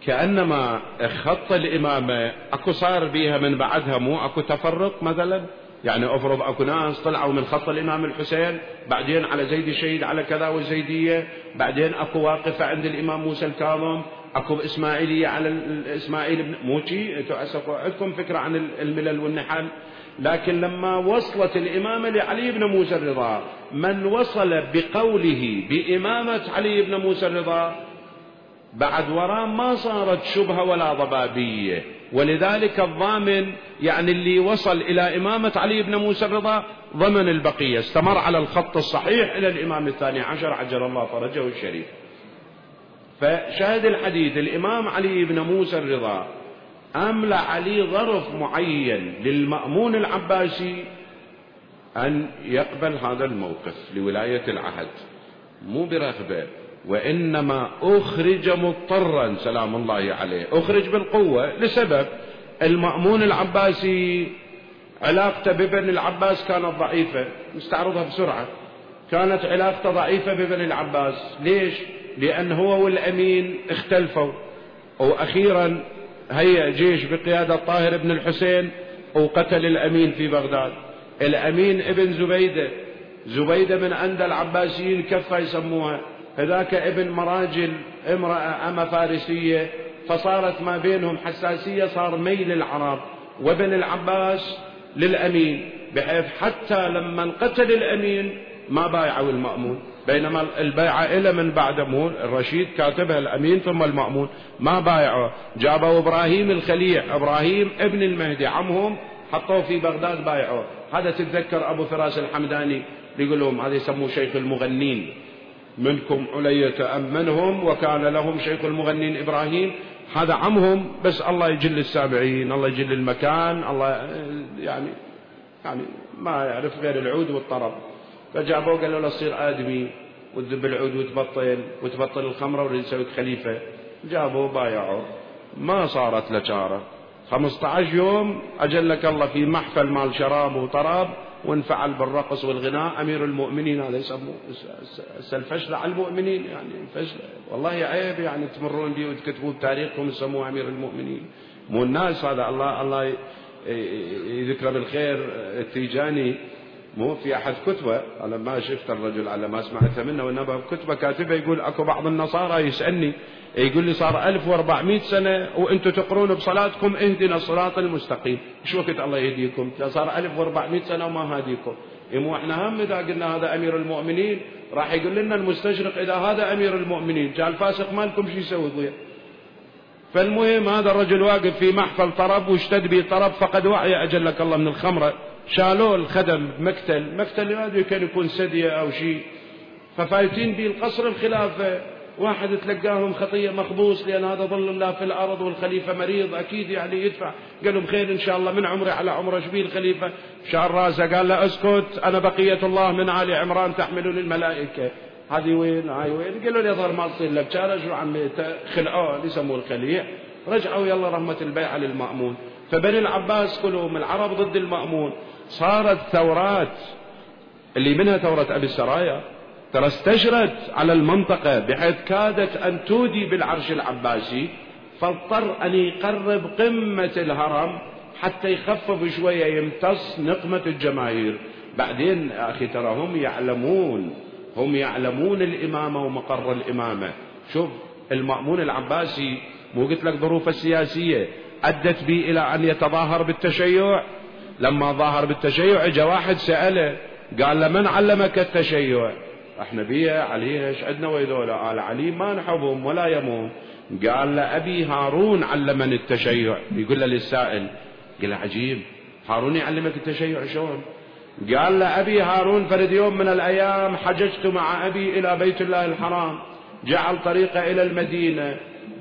S1: كأنما خط الإمامة أكو صار بيها من بعدها مو أكو تفرق مثلا؟ يعني افرض اكو ناس طلعوا من خط الامام الحسين بعدين على زيد الشهيد على كذا والزيدية بعدين اكو واقفة عند الامام موسى الكاظم اكو اسماعيلية على الاسماعيل بن موشي أنتم عندكم فكرة عن الملل والنحل؟ لكن لما وصلت الإمامة لعلي بن موسى الرضا من وصل بقوله بإمامة علي بن موسى الرضا بعد وراء ما صارت شبهة ولا ضبابية. ولذلك الضامن يعني اللي وصل إلى إمامة علي بن موسى الرضا ضمن البقية استمر على الخط الصحيح إلى الإمام الثاني عشر عجل الله فرجه الشريف. فشاهد الحديث الإمام علي بن موسى الرضا أملى علي ظرف معين للمأمون العباسي أن يقبل هذا الموقف لولاية العهد مو برغبة. وإنما أخرج مضطرا سلام الله عليه. أخرج بالقوة لسبب المأمون العباسي علاقته بابن العباس كانت ضعيفة. نستعرضها بسرعة. كانت علاقته ضعيفة بابن العباس. ليش؟ لأن هو والأمين اختلفوا. وأخيرا هيأ جيش بقيادة طاهر بن الحسين وقتل الأمين في بغداد. الأمين ابن زبيدة. زبيدة من عند العباسيين كفة يسموها؟ هذاك ابن مراجل امرأة أما فارسية فصارت ما بينهم حساسية صار ميل العرب وابن العباس للأمين بحيث حتى لما قتل الأمين ما بايعوا المأمون. بينما البيعة إلى من بعد مو الرشيد كاتبها الأمين ثم المأمون ما بايعوا جابوا إبراهيم الخليع إبراهيم ابن المهدي عمهم حطوه في بغداد بايعوه. هذا تتذكر أبو فراس الحمداني يقول لهم هذا يسموه شيخ المغنين. منكم علية أم منهم وكان لهم شيخ المغنين إبراهيم. هذا عمهم بس الله يجل السابعين الله يجل المكان الله يعني يعني ما يعرف غير العود والطرب. فجابوه قالوا له صير آدمي وتذب العود وتبطل وتبطل الخمرة ويريد يسويك خليفة. جابوه بايعوه ما صارت له شارة. 15 يوم أجلك الله في محفل مال شراب وطرب. وانفعل بالرقص والغناء. أمير المؤمنين هذا يسموه. الفشل على المؤمنين يعني. الفشل. والله عيب يعني تمرون به وتكتبوا بتاريخكم يسموه أمير المؤمنين. مو الناس هذا. الله الله يذكره بالخير. التيجاني مو في أحد كتبة. أنا ما شفت الرجل على ما سمعتها منه وإنما كتبة كاتبة يقول أكو بعض النصارى يسألني يقول لي صار 1400 سنة وأنتم تقرون بصلاتكم اهدنا الصراط المستقيم. إيش وقت الله يهديكم؟ صار 1400 سنة وما هاديكم. مو إحنا هم إذا قلنا هذا أمير المؤمنين راح يقول لنا المستشرق إذا هذا أمير المؤمنين. جاء الفاسق مالكم شو يسوي وياه فالمهم هذا الرجل واقف في محفل طرب واشتد به طرب فقد وعي أجلك الله من الخمرة. شالوه الخدم مقتل مقتل ما أدري كان يكون سدية أو شيء. ففايتين به القصر الخلافة واحد تلقاهم خطية مخبوص لأن هذا ظل الله في الأرض والخليفة مريض أكيد يعني يدفع. قال لهم خير إن شاء الله من عمري على عمره شبيه الخليفة؟ شعر راسه قال له اسكت أنا بقية الله من آل عمران تحملني الملائكة هذه وين؟ هاي وين؟ قالوا لي ظهر ما تصير لك شارج وعميته خلعوه يسموه الخليع. رجعوا يلا رحمة البيعة للمأمون. فبني العباس كلهم العرب ضد المأمون. صارت ثورات اللي منها ثورة أبي السرايا ترى استجرت على المنطقة بحيث كادت أن تودي بالعرش العباسي فاضطر أن يقرب قمة الهرم حتى يخفف شوية يمتص نقمة الجماهير. بعدين أخي ترى هم يعلمون هم يعلمون الإمامة ومقر الإمامة. شوف المأمون العباسي مو قلت لك ظروفه السياسية أدت به إلى أن يتظاهر بالتشيع. لما ظاهر بالتشيع اجى واحد سأله قال له من علمك التشيع؟ إحنا بيها علي إيش عندنا ويذولا؟ قال علي ما نحبهم ولا يمهم قال له أبي هارون علمني التشيع. يقول له للسائل قال له عجيب. هارون يعلمك التشيع شلون؟ قال له أبي هارون فرد يوم من الأيام حججت مع أبي إلى بيت الله الحرام. جعل طريقه إلى المدينة.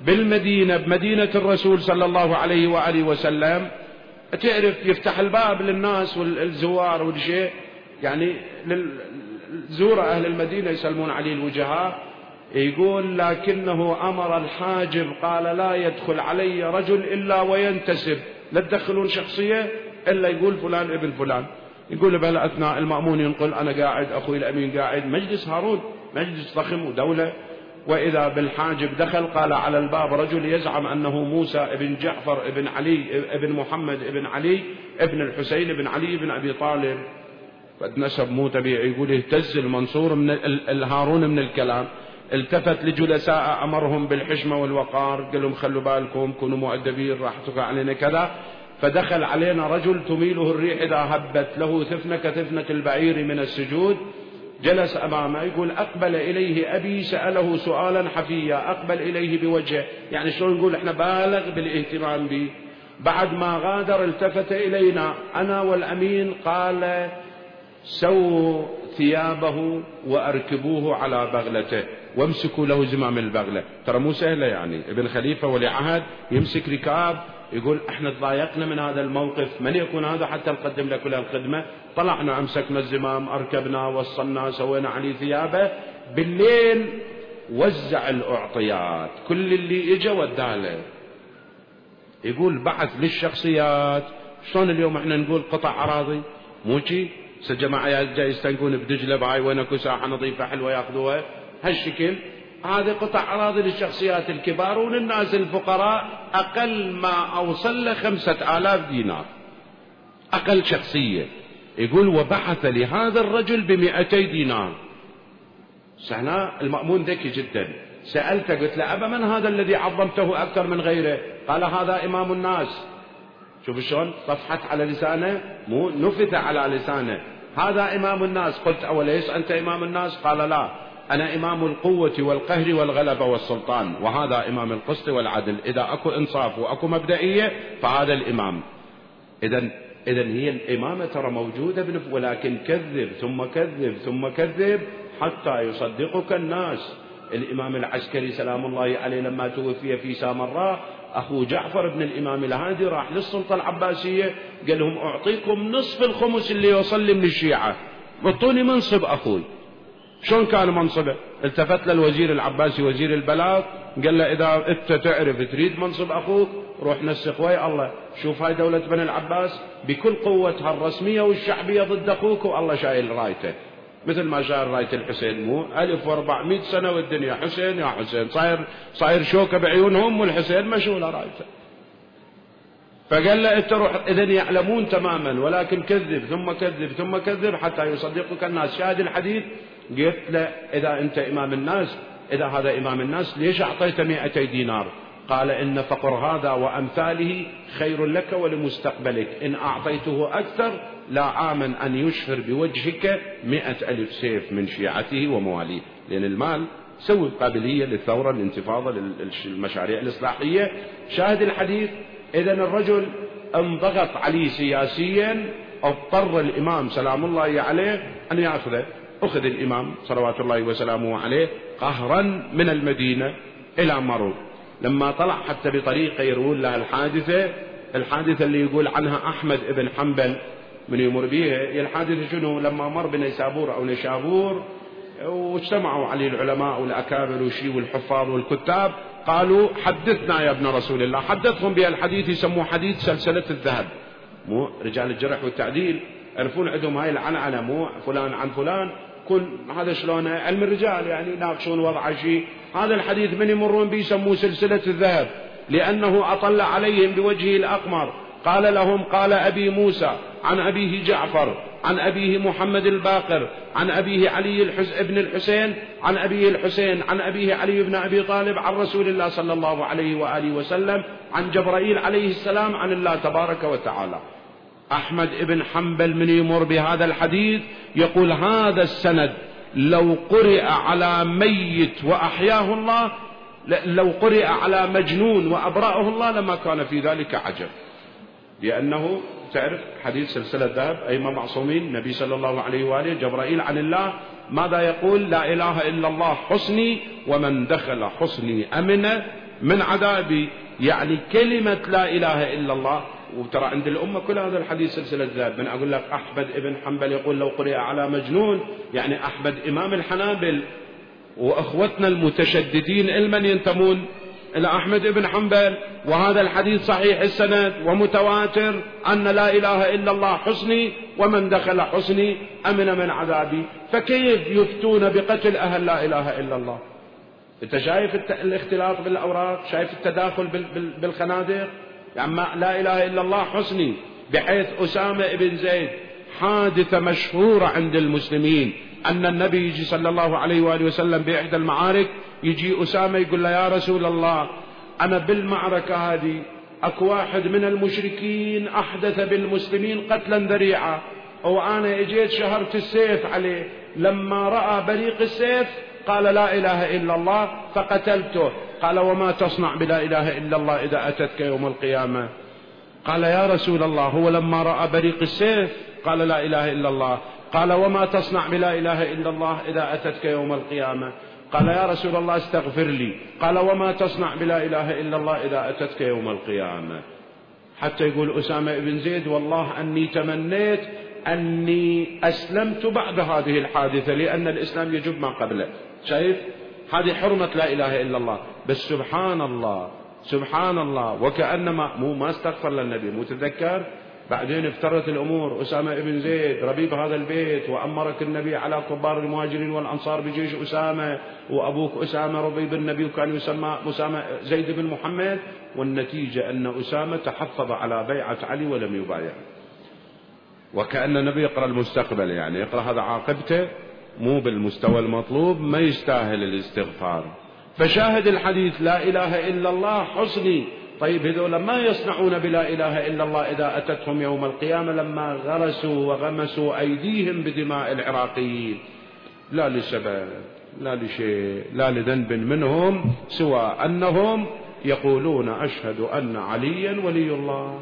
S1: بالمدينة بمدينة الرسول صلى الله عليه وآله وسلم تعرف يفتح الباب للناس والزوار والشيء. يعني زور أهل المدينة يسلمون عليه الوجهاء. يقول لكنه أمر الحاجب قال لا يدخل علي رجل إلا وينتسب. لا تدخلون شخصية إلا يقول فلان ابن فلان. يقول بهالأثناء المأمون ينقل أنا قاعد أخوي الأمين قاعد مجلس هارون مجلس ضخم ودولة. وإذا بالحاجب دخل قال على الباب رجل يزعم أنه موسى ابن جعفر ابن علي ابن محمد ابن علي ابن الحسين ابن علي ابن أبي طالب. قد نسب مو طبيعي يقول اهتز المنصور من الهارون من الكلام. التفت لجلساء أمرهم بالحشمة والوقار قال لهم خلوا بالكم كونوا مؤدبين راح تقع علينا كذا. فدخل علينا رجل تميله الريح إذا هبت له ثفنه كثفنه البعير من السجود. جلس امامه يقول أقبل إليه أبي سأله سؤالا حفيا أقبل إليه بوجهه. يعني شلون نقول إحنا بالغ بالاهتمام به. بعد ما غادر التفت إلينا أنا والأمين قال سووا ثيابه وأركبوه على بغلته. وامسكوا له زمام البغلة. ترى مو سهلة يعني. ابن خليفة ولي عهد يمسك ركاب يقول إحنا تضايقنا من هذا الموقف من يكون هذا حتى نقدم له كل الخدمة طلعنا أمسكنا الزمام أركبنا وصلنا سوينا عليه ثيابه. بالليل وزع الأعطيات. كل اللي اجى وداله. يقول بعث للشخصيات. شلون اليوم إحنا نقول قطع أراضي؟ مو جماعة جاي يستنقون بدجلة باي وين اكو ساحة نظيفة حلوة ياخذوها. هالشكل هذه قطع أراضي للشخصيات الكبار وللناس الفقراء أقل ما أوصل له خمسة آلاف دينار. أقل شخصية. يقول وبحث لهذا الرجل بمئتي دينار. سهنا المأمون ذكي جدا. سألته قلت له أبا من هذا الذي عظمته أكثر من غيره؟ قال هذا إمام الناس. شوف شلون؟ صفحت على لسانه مو نفث على لسانه. هذا إمام الناس. قلت أوليس أنت إمام الناس؟ قال لا. أنا إمام القوة والقهر والغلبة والسلطان وهذا إمام القسط والعدل. إذا أكو إنصاف وأكو مبدئية فهذا الإمام. إذا إذا هي الإمامة ترى موجودة ولكن كذب ثم كذب ثم كذب حتى يصدقك الناس. الإمام العسكري سلام الله عليه لما توفي في سامراء أخو جعفر بن الإمام الهادي راح للسلطة العباسية قال لهم أعطيكم نصف الخمس اللي يوصل لي من الشيعة. أعطوني منصب أخوي. شلون كان منصبه؟ التفت للوزير العباسي وزير البلاغ قال له إذا أنت تعرف تريد منصب أخوك روح نسخ ويا الله. شوف هاي دولة بني العباس بكل قوتها الرسمية والشعبية ضد أخوك والله شايل رايته. مثل ما شايل راية الحسين مو؟ ألف وأربعمائة سنة والدنيا. حسين يا حسين صاير صاير شوكة بعيونهم والحسين مشغولة رايته فقال له أنت روح اذا يعلمون تماما ولكن كذب ثم كذب ثم كذب حتى يصدقك الناس. شاهد الحديث؟ قلت له إذا أنت إمام الناس إذا هذا إمام الناس ليش اعطيته 200 دينار؟ قال إن فقر هذا وأمثاله خير لك ولمستقبلك. إن أعطيته أكثر لا آمن أن يشهر بوجهك مئة ألف سيف من شيعته ومواليه. لأن المال سوي قابلية للثورة الانتفاضة للمشاريع الإصلاحية. شاهد الحديث؟ إذا الرجل انضغط عليه سياسيا اضطر الإمام سلام الله عليه أن يأخذه. أخذ الإمام صلوات الله وسلامه عليه قهرا من المدينة إلى مرو لما طلع حتى بطريقة يروون لها الحادثة الحادثة اللي يقول عنها أحمد بن حنبل من يمر بيها. هي الحادثة شنو؟ لما مر بنيسابور أو نشابور واجتمعوا عليه العلماء والأكابر وشي والحفاظ والكتاب قالوا حدثنا يا ابن رسول الله. حدثهم بهالحديث يسموه حديث سلسلة الذهب. مو رجال الجرح والتعديل يعرفون عندهم هاي العنعنة مو فلان عن فلان. كن هذا شلون؟ علم الرجال يعني يناقشون وضع شيء. هذا الحديث من يمرون به يسموه سلسلة الذهب لأنه أطل عليهم بوجهه الأقمر. قال لهم قال أبي موسى عن أبيه جعفر عن أبيه محمد الباقر عن أبيه علي الحس... ابن الحسين عن أبيه الحسين عن أبيه علي بن أبي طالب عن رسول الله صلى الله عليه وآله وسلم عن جبرائيل عليه السلام عن الله تبارك وتعالى. أحمد بن حنبل من يمر بهذا الحديث يقول هذا السند لو قرئ على ميت وأحياه الله لو قرئ على مجنون وأبرأه الله لما كان في ذلك عجب. لأنه تعرف حديث سلسلة ذهب أيما معصومين النبي صلى الله عليه وآله جبرائيل عن الله ماذا يقول؟ لا إله إلا الله حصني ومن دخل حصني أمن من عذابي. يعني كلمة لا إله إلا الله وترى عند الأمة كل هذا الحديث سلسلة ذهب من أقول لك أحمد ابن حنبل يقول لو قرئ على مجنون يعني أحمد إمام الحنابل وأخوتنا المتشددين المن ينتمون إلى أحمد بن حنبل وهذا الحديث صحيح السند ومتواتر أن لا إله إلا الله حسني ومن دخل حسني أمن من عذابي فكيف يفتون بقتل أهل لا إله إلا الله؟ أنت شايف الاختلاط بالأوراق شايف التداخل بالخنادق؟ يعني لا إله إلا الله حسني بحيث أسامة بن زيد حادثة مشهورة عند المسلمين أن النبي يجي صلى الله عليه وآله وسلم بإحدى المعارك يجي أسامة يقول له يا رسول الله أنا بالمعركة هذه أكو واحد من المشركين أحدث بالمسلمين قتلا ذريعا وأنا إجيت شهرت السيف عليه لما رأى بريق السيف قال لا إله إلا الله فقتلته. قال وما تصنع بلا إله إلا الله إذا أتتك يوم القيامة. قال يا رسول الله هو لما رأى بريق السيف قال لا إله إلا الله. قال وما تصنع بلا إله إلا الله إذا أتتك يوم القيامة. قال يا رسول الله استغفر لي. قال وما تصنع بلا إله إلا الله إذا أتتك يوم القيامة. حتى يقول أسامة بن زيد والله أني تمنيت أني أسلمت بعد هذه الحادثة لأن الإسلام يجب ما قبله. شايف؟ هذه حرمة لا إله إلا الله. بس سبحان الله سبحان الله. وكأنما مو ما استغفر للنبي مو تذكر بعدين افترت الأمور. أسامة بن زيد ربيب هذا البيت وأمرك النبي على كبار المهاجرين والأنصار بجيش أسامة وأبوك أسامة ربيب النبي وكان يسمى أسامة زيد بن محمد. والنتيجة أن أسامة تحفظ على بيعة علي ولم يبايع وكأن النبي يقرأ المستقبل يعني يقرأ هذا عاقبته. مو بالمستوى المطلوب ما يستاهل الاستغفار. فشاهد الحديث لا إله إلا الله حسني. طيب هذول ما يصنعون بلا إله إلا الله إذا أتتهم يوم القيامة لما غرسوا وغمسوا أيديهم بدماء العراقيين. لا لسبب لا لشيء لا لذنب منهم سوى أنهم يقولون أشهد أن عليا ولي الله.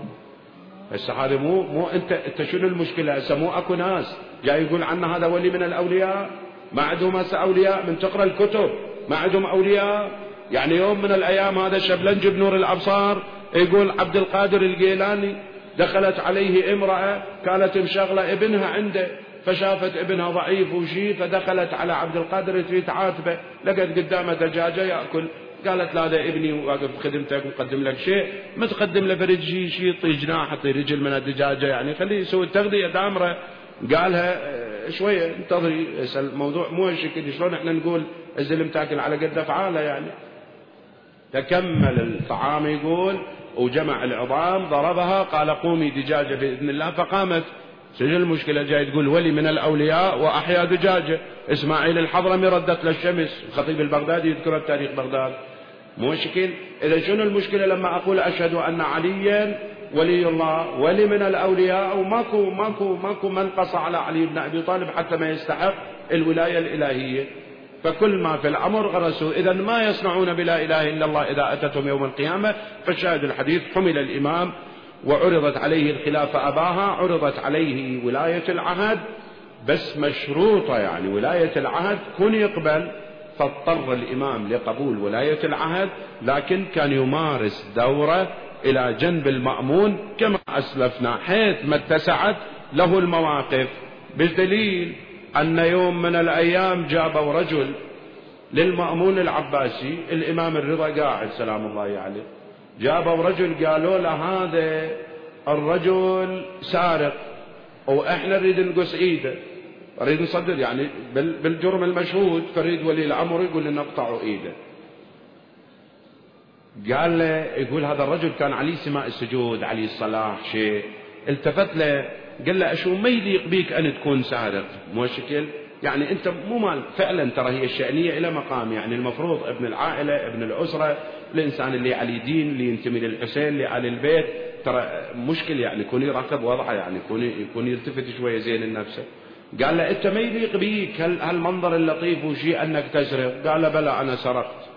S1: هسه هذا مو مو أنت أنت شنو المشكلة؟ هسه مو أكو ناس. جاي يقول عنا هذا ولي من الأولياء ما عندهم هسه أولياء من تقرأ الكتب ما عندهم أولياء. يعني يوم من الأيام هذا شبلنج بنور الأبصار يقول عبد القادر الجيلاني دخلت عليه امرأة كانت مشغلة ابنها عنده فشافت ابنها ضعيف وشي فدخلت على عبد القادر تريد تعاتبه. لقت قدامه دجاجة يأكل. قالت لا هذا ابني واقف بخدمتك مقدم لك شيء. ما تقدم له برد شيء شيء يعطي جناح يعطي رجل من الدجاجة يعني. خليه يسوي التغذية دامرة. قالها آه، شوية انتظري الموضوع مو هالشكل شلون إحنا نقول الزلم تاكل على قد افعاله يعني. تكمل الطعام يقول وجمع العظام ضربها قال قومي دجاجة بإذن الله فقامت. شنو المشكلة؟ جاي تقول ولي من الأولياء وأحيا دجاجة. إسماعيل الحضرمي ردت للشمس الخطيب البغدادي يذكر تاريخ بغداد. مشكل. إذا شنو المشكلة لما أقول أشهد أن عليا ولي الله ولي من الأولياء وماكو ماكو ماكو منقص على علي بن أبي طالب حتى ما يستحق الولاية الإلهية. فكل ما في الأمر غرسوا. إذا ما يصنعون بلا إله إلا الله إذا أتتهم يوم القيامة. فالشاهد الحديث حمل الإمام وعرضت عليه الخلافة أباها عرضت عليه ولاية العهد. بس مشروطة يعني ولاية العهد كن يقبل. فاضطر الإمام لقبول ولاية العهد لكن كان يمارس دوره إلى جنب المأمون كما أسلفنا حيث ما اتسعت له المواقف. بالدليل أن يوم من الأيام جابوا رجل للمأمون العباسي الإمام الرضا قاعد سلام الله عليه جابوا رجل قالوا له هذا الرجل سارق وإحنا نريد نقص إيده. نريد نصدق يعني بالجرم المشهود فريد ولي الأمر يقول لنا اقطعوا إيده. قال له يقول هذا الرجل كان عليه سماء السجود عليه الصلاح شيء. التفت له قال له أشو ما يليق بيك أن تكون سارق مو شكل؟ يعني أنت مو مال. فعلا ترى هي الشأنية إلى مقام يعني المفروض ابن العائلة ابن الأسرة الإنسان اللي عليه دين اللي ينتمي للحسين اللي على البيت. ترى مشكل يعني يكون يراقب وضعه يعني يكون يكون يلتفت شوية زين لنفسه قال له أنت ما يليق بيك هالمنظر اللطيف وشيء أنك تسرق قال له بلى أنا سرقت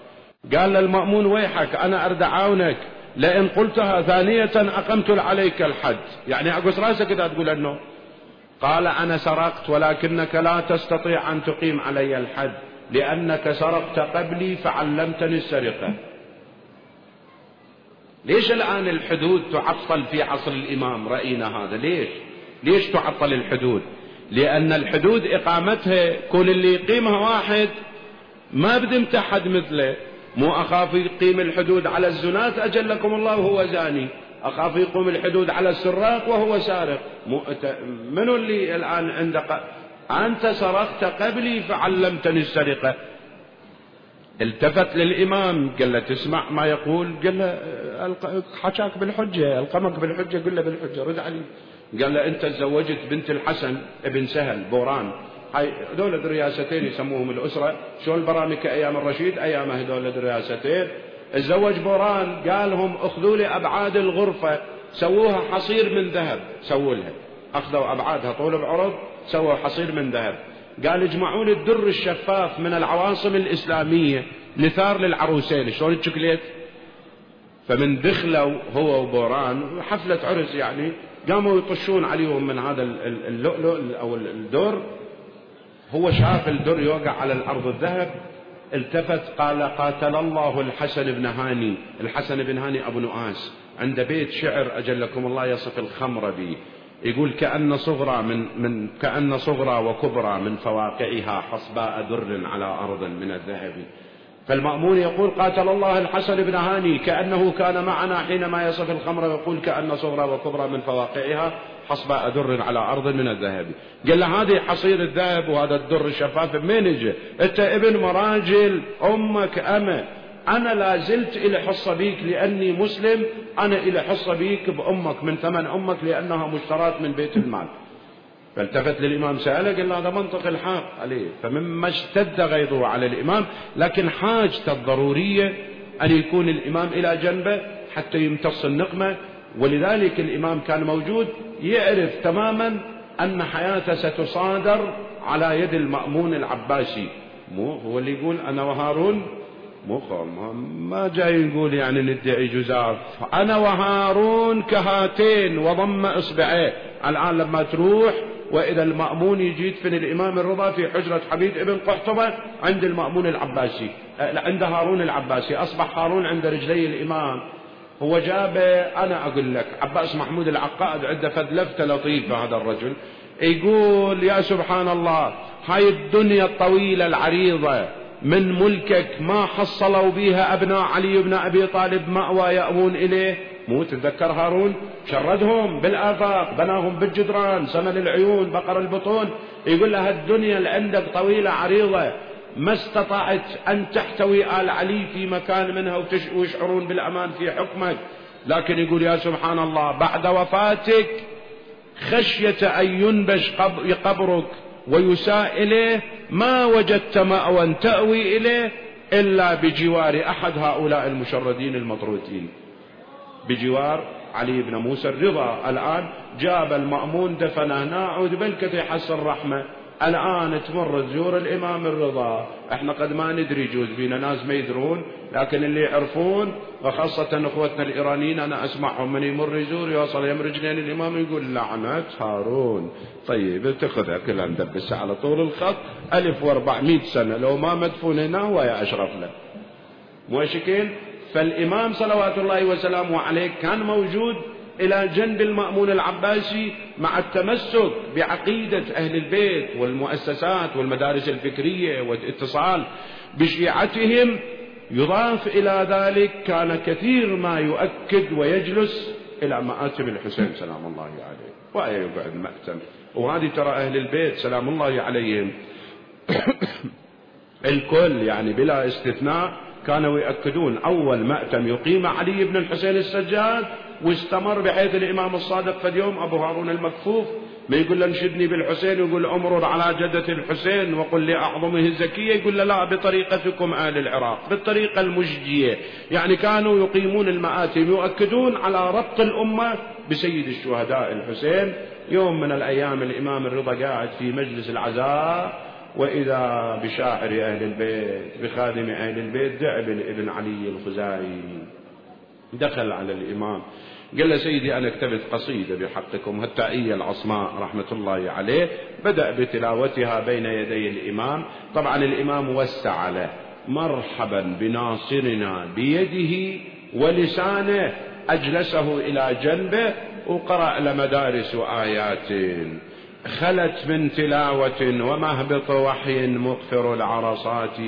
S1: قال له المأمون ويحك أنا أرد أعاونك. لئن قلتها ثانية أقمت عليك الحد. يعني أقص رأسك إذا تقول أنه. قال أنا سرقت ولكنك لا تستطيع أن تقيم علي الحد لأنك سرقت قبلي فعلمتني السرقة. ليش الآن الحدود تعطل في عصر الإمام؟ رأينا هذا. ليش؟ ليش تعطل الحدود؟ لأن الحدود إقامتها كل اللي يقيمها واحد. ما بدمت احد مثله. مو أخاف يقيم الحدود على الزنات أجلكم الله وهو زاني. أخاف يقوم الحدود على السراق وهو سارق. منو اللي الآن عندك أنت سرقت قبلي فعلمتني السرقة. التفت للإمام قال له تسمع ما يقول؟ قال له حكاك بالحجة ألقمك بالحجة قل له بالحجة رد علي. قال له أنت تزوجت بنت الحسن ابن سهل بوران. هاي ذو الرياستين يسموهم الأسرة. شو البرامج أيام الرشيد؟ أيام ذو الرياستين تزوج بوران قال لهم أخذوا لي أبعاد الغرفة. سووها حصير من ذهب. سووا لها. أخذوا أبعادها طول بعرض سووا حصير من ذهب. قال اجمعوا لي الدر الشفاف من العواصم الإسلامية. نثار للعروسين. شلون الشوكليت؟ فمن دخلوا هو وبوران حفلة عرس يعني. قاموا يطشون عليهم من هذا اللؤلؤ أو الدر هو شاف الدر يوقع على الأرض الذهب التفت قال قاتل الله الحسن بن هاني. الحسن بن هاني أبو نؤاس. عند بيت شعر أجلكم الله يصف الخمر به يقول كأن صغرى من من كأن صغرى وكبرى من فواقعها حصباء در على أرض من الذهب. فالمأمون يقول قاتل الله الحسن بن هاني كأنه كان معنا حينما يصف الخمر ويقول كأن صغرى وكبرى من فواقعها حصب أدر على أرض من الذهب. قال له هذه حصير الذهب وهذا الدر الشفاف منين اجى أنت ابن مراجل أمك اما أنا لا زلت إلى حصه بيك لأني مسلم أنا إلى حصه بيك بأمك من ثمن أمك لأنها مشترات من بيت المال. فالتفت للإمام سأله قال له هذا منطق الحاق عليه فمما اشتد غيظه على الإمام لكن حاجته الضرورية أن يكون الإمام إلى جنبه حتى يمتص النقمة. ولذلك الإمام كان موجود يعرف تماما أن حياته ستصادر على يد المأمون العباسي. مو هو اللي يقول أنا وهارون؟ مو ما جاي نقول يعني ندعي جزاف. أنا وهارون كهاتين وضم إصبعيه. الآن لما تروح وإذا المأمون يجي يدفن الإمام الرضا في حجرة حبيب ابن قحطبة عند المأمون العباسي عند هارون العباسي. أصبح هارون عند رجلي الإمام. هو جاب أنا أقول لك عباس محمود العقاد عنده فد لفتة لطيفة هذا الرجل. يقول يا سبحان الله هاي الدنيا الطويلة العريضة من ملكك ما حصلوا بها أبناء علي بن أبي طالب مأوى يأوون إليه؟ مو تتذكر هارون شردهم بالآفاق بناهم بالجدران سمن العيون بقر البطون. يقول لها الدنيا اللي عندك طويلة عريضة. ما استطعت أن تحتوي آل علي في مكان منها ويشعرون بالأمان في حكمك. لكن يقول يا سبحان الله بعد وفاتك خشية أن ينبش قبرك ويساء إليه ما وجدت مأوى تأوي إليه إلا بجوار أحد هؤلاء المشردين المطرودين. بجوار علي بن موسى الرضا. الآن جاب المأمون دفنه ناعود بالكثير يحصل رحمة الآن تمر تزور الإمام الرضا. إحنا قد ما ندري يجوز بينا. ناس ما يدرون لكن اللي يعرفون وخاصة أخوتنا الإيرانيين أنا أسمعهم. من يمر يزور يوصل يم رجلين الإمام يقول لعنة هارون. طيب تاخذها كلها ندبسها على طول الخط. ألف وأربعمائة سنة. لو ما مدفون هنا هو يا أشرف له مو فالإمام صلوات الله وسلامه عليه كان موجود إلى جنب المأمون العباسي مع التمسك بعقيدة أهل البيت والمؤسسات والمدارس الفكرية والاتصال بشيعتهم. يضاف إلى ذلك كان كثير ما يؤكد ويجلس إلى مآتم الحسين. سلام الله عليه. وأي يقعد مأتم وهذه ترى أهل البيت سلام الله عليهم. الكل يعني بلا استثناء كانوا يؤكدون أول مأتم يقيم علي بن الحسين السجاد واستمر بحيث الإمام الصادق في اليوم أبو هارون المكفوف ما يقول له انشدني بالحسين يقول أمرر على جدة الحسين وقل لأعظمه الزكية يقول له لا بطريقتكم آل العراق بالطريقة المجدية. يعني كانوا يقيمون المآتم يؤكدون على ربط الأمة بسيد الشهداء الحسين. يوم من الأيام الإمام الرضا قاعد في مجلس العزاء وإذا بشاعر أهل البيت بخادم أهل البيت دعبل ابن علي الخزاعي. دخل على الإمام. قال له سيدي أنا كتبت قصيدة بحقكم التائية العصماء رحمة الله عليه. بدأ بتلاوتها بين يدي الإمام. طبعا الإمام وسع له مرحبا بناصرنا بيده ولسانه أجلسه إلى جنبه وقرأ لمدارس آيات خلت من تلاوة ومهبط وحي مقفر العرصات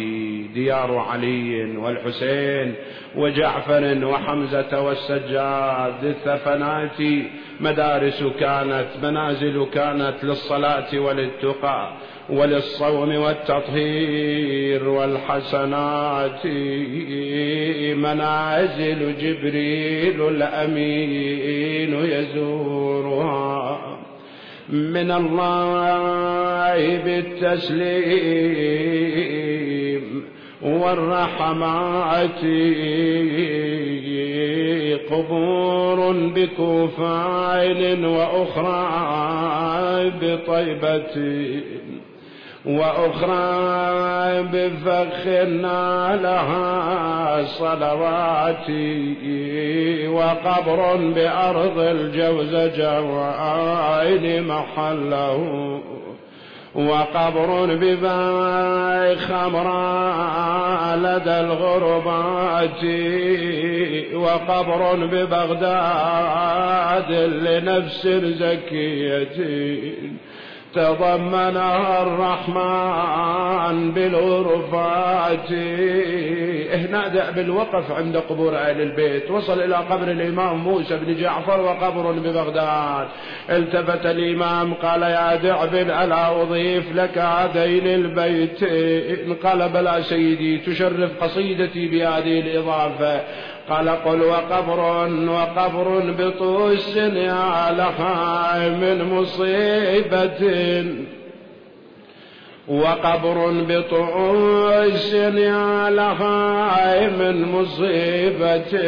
S1: ديار علي والحسين وجعفر وحمزة والسجاد. الثفنات مدارس كانت منازل كانت للصلاة وللتقى وللصوم والتطهير والحسنات. منازل جبريل الأمين يزورها. من الله بالتسليم والرحمات قبور بكفايل وأخرى بطيبة وأخرى بفخنا لها صلوات وقبر بأرض الجوز جوائن محله وقبر بباي خمراء لدى الغربات وقبر ببغداد لنفس زكية تضمنها الرحمن بالغرفات هنا دأ بالوقف عند قبور أهل البيت. وصل إلى قبر الإمام موسى بن جعفر وقبر ببغداد. التفت الإمام قال يا دعب ألا أضيف لك هذين البيتين قال بلى سيدي تشرف قصيدتي بهذه الإضافة. قال قل وقبر وقبر بطوس يا لها من مصيبة. وقبر بطوس يا لها من مصيبة.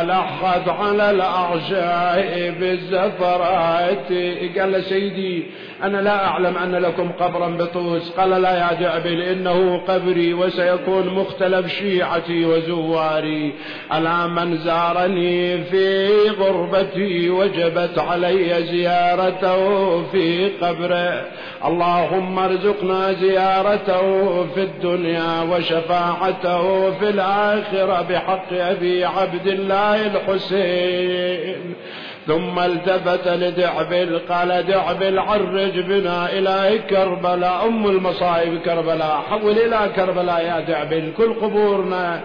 S1: ألحت على الأعشاء بالزفرات. قال سيدي أنا لا أعلم أن لكم قبرا بطوس. قال لا يا دعبل إنه قبري وسيكون مختلف شيعتي وزواري. ألا من زارني في غربتي وجبت علي زيارته في قبره. اللهم ارزقنا زيارته في الدنيا وشفاعته في الآخرة بحق أبي عبد الله الحسين. ثم التفت لدعبل قال دعبل عرج بنا إلى كربلاء أم المصائب كربلاء حول إلى كربلاء يا دعبل كل قبورنا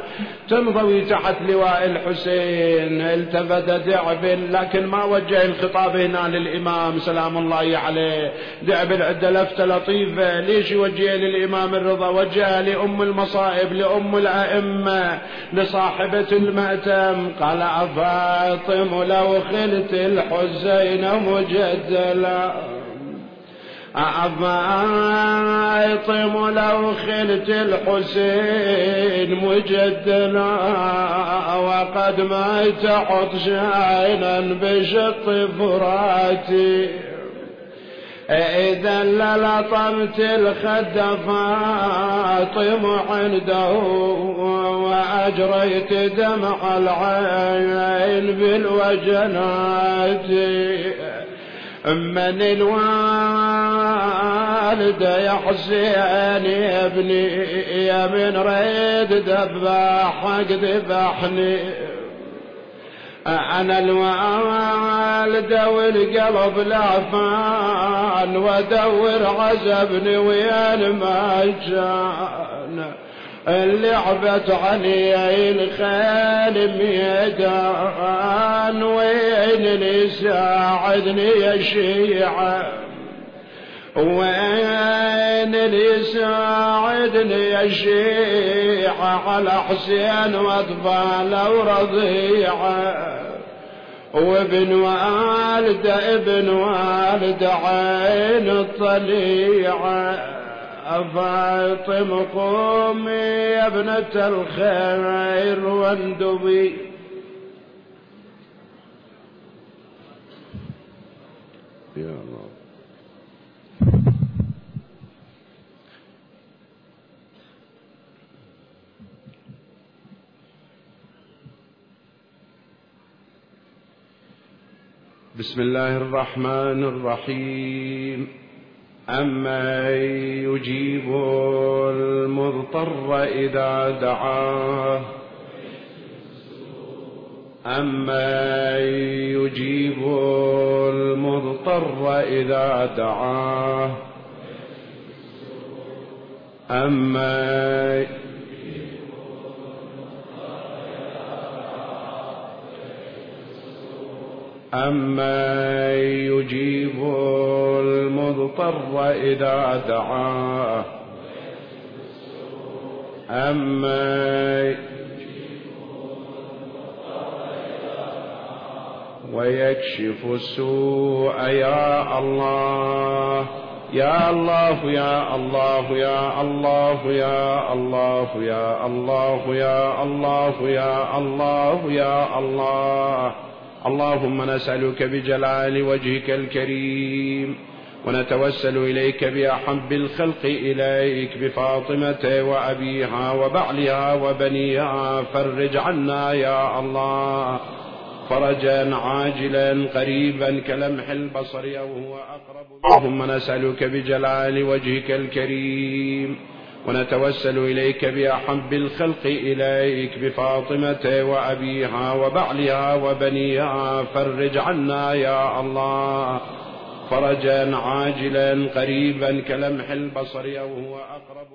S1: تنضوي تحت لواء الحسين. التفت دعبل لكن ما وجه الخطاب هنا للإمام سلام الله عليه. دعبل عند لفتة لطيفة ليش يوجه للإمام الرضا؟ وجه لأم المصائب لأم الأئمة لصاحبة المأتم. قال أفاطم لو خلت الحسين مجدلا. أفاطم لو خلت الحسين مجدلا. وقد مات عطشانا بشط فراتي. إذا للطمت الخد فاطم عنده وأجريت دمع العين بالوجنات. من الوالد يا حسين يا ابني يا من ريد ذباحك ذبحني أنا الوالدة والقلب لعفان وأدور عزبني وين ما كان لعبت علي الخيل ميدان وين اللي ساعدني يا شيعة؟ وين اللي يساعدني شيعة على حسين وأطفال ورضيعه وابن والد ابن والد عين الطليعة فاطم قومي يا ابنة الخير واندبي.
S2: يا الله.
S1: بسم الله الرحمن الرحيم. أما يجيب المضطر إذا دعاه. أما يجيب المضطر إذا دعاه. أما أما يجيب المضطر إذا دعاه أما ويكشف السوء يا الله يا الله يا الله يا الله يا الله يا الله يا الله يا الله يا الله. اللهم نسألك بجلال وجهك الكريم ونتوسل إليك بأحب الخلق إليك بفاطمة وأبيها وبعلها وبنيها فرج عنا يا الله. فرجا عاجلا قريبا كلمح البصر أو هو أقرب. اللهم نسألك بجلال وجهك الكريم ونتوسل إليك بأحب الخلق إليك بفاطمة وأبيها وبعلها وبنيها فرج عنا يا الله. فرجا عاجلا قريبا كلمح البصر أو هو أقرب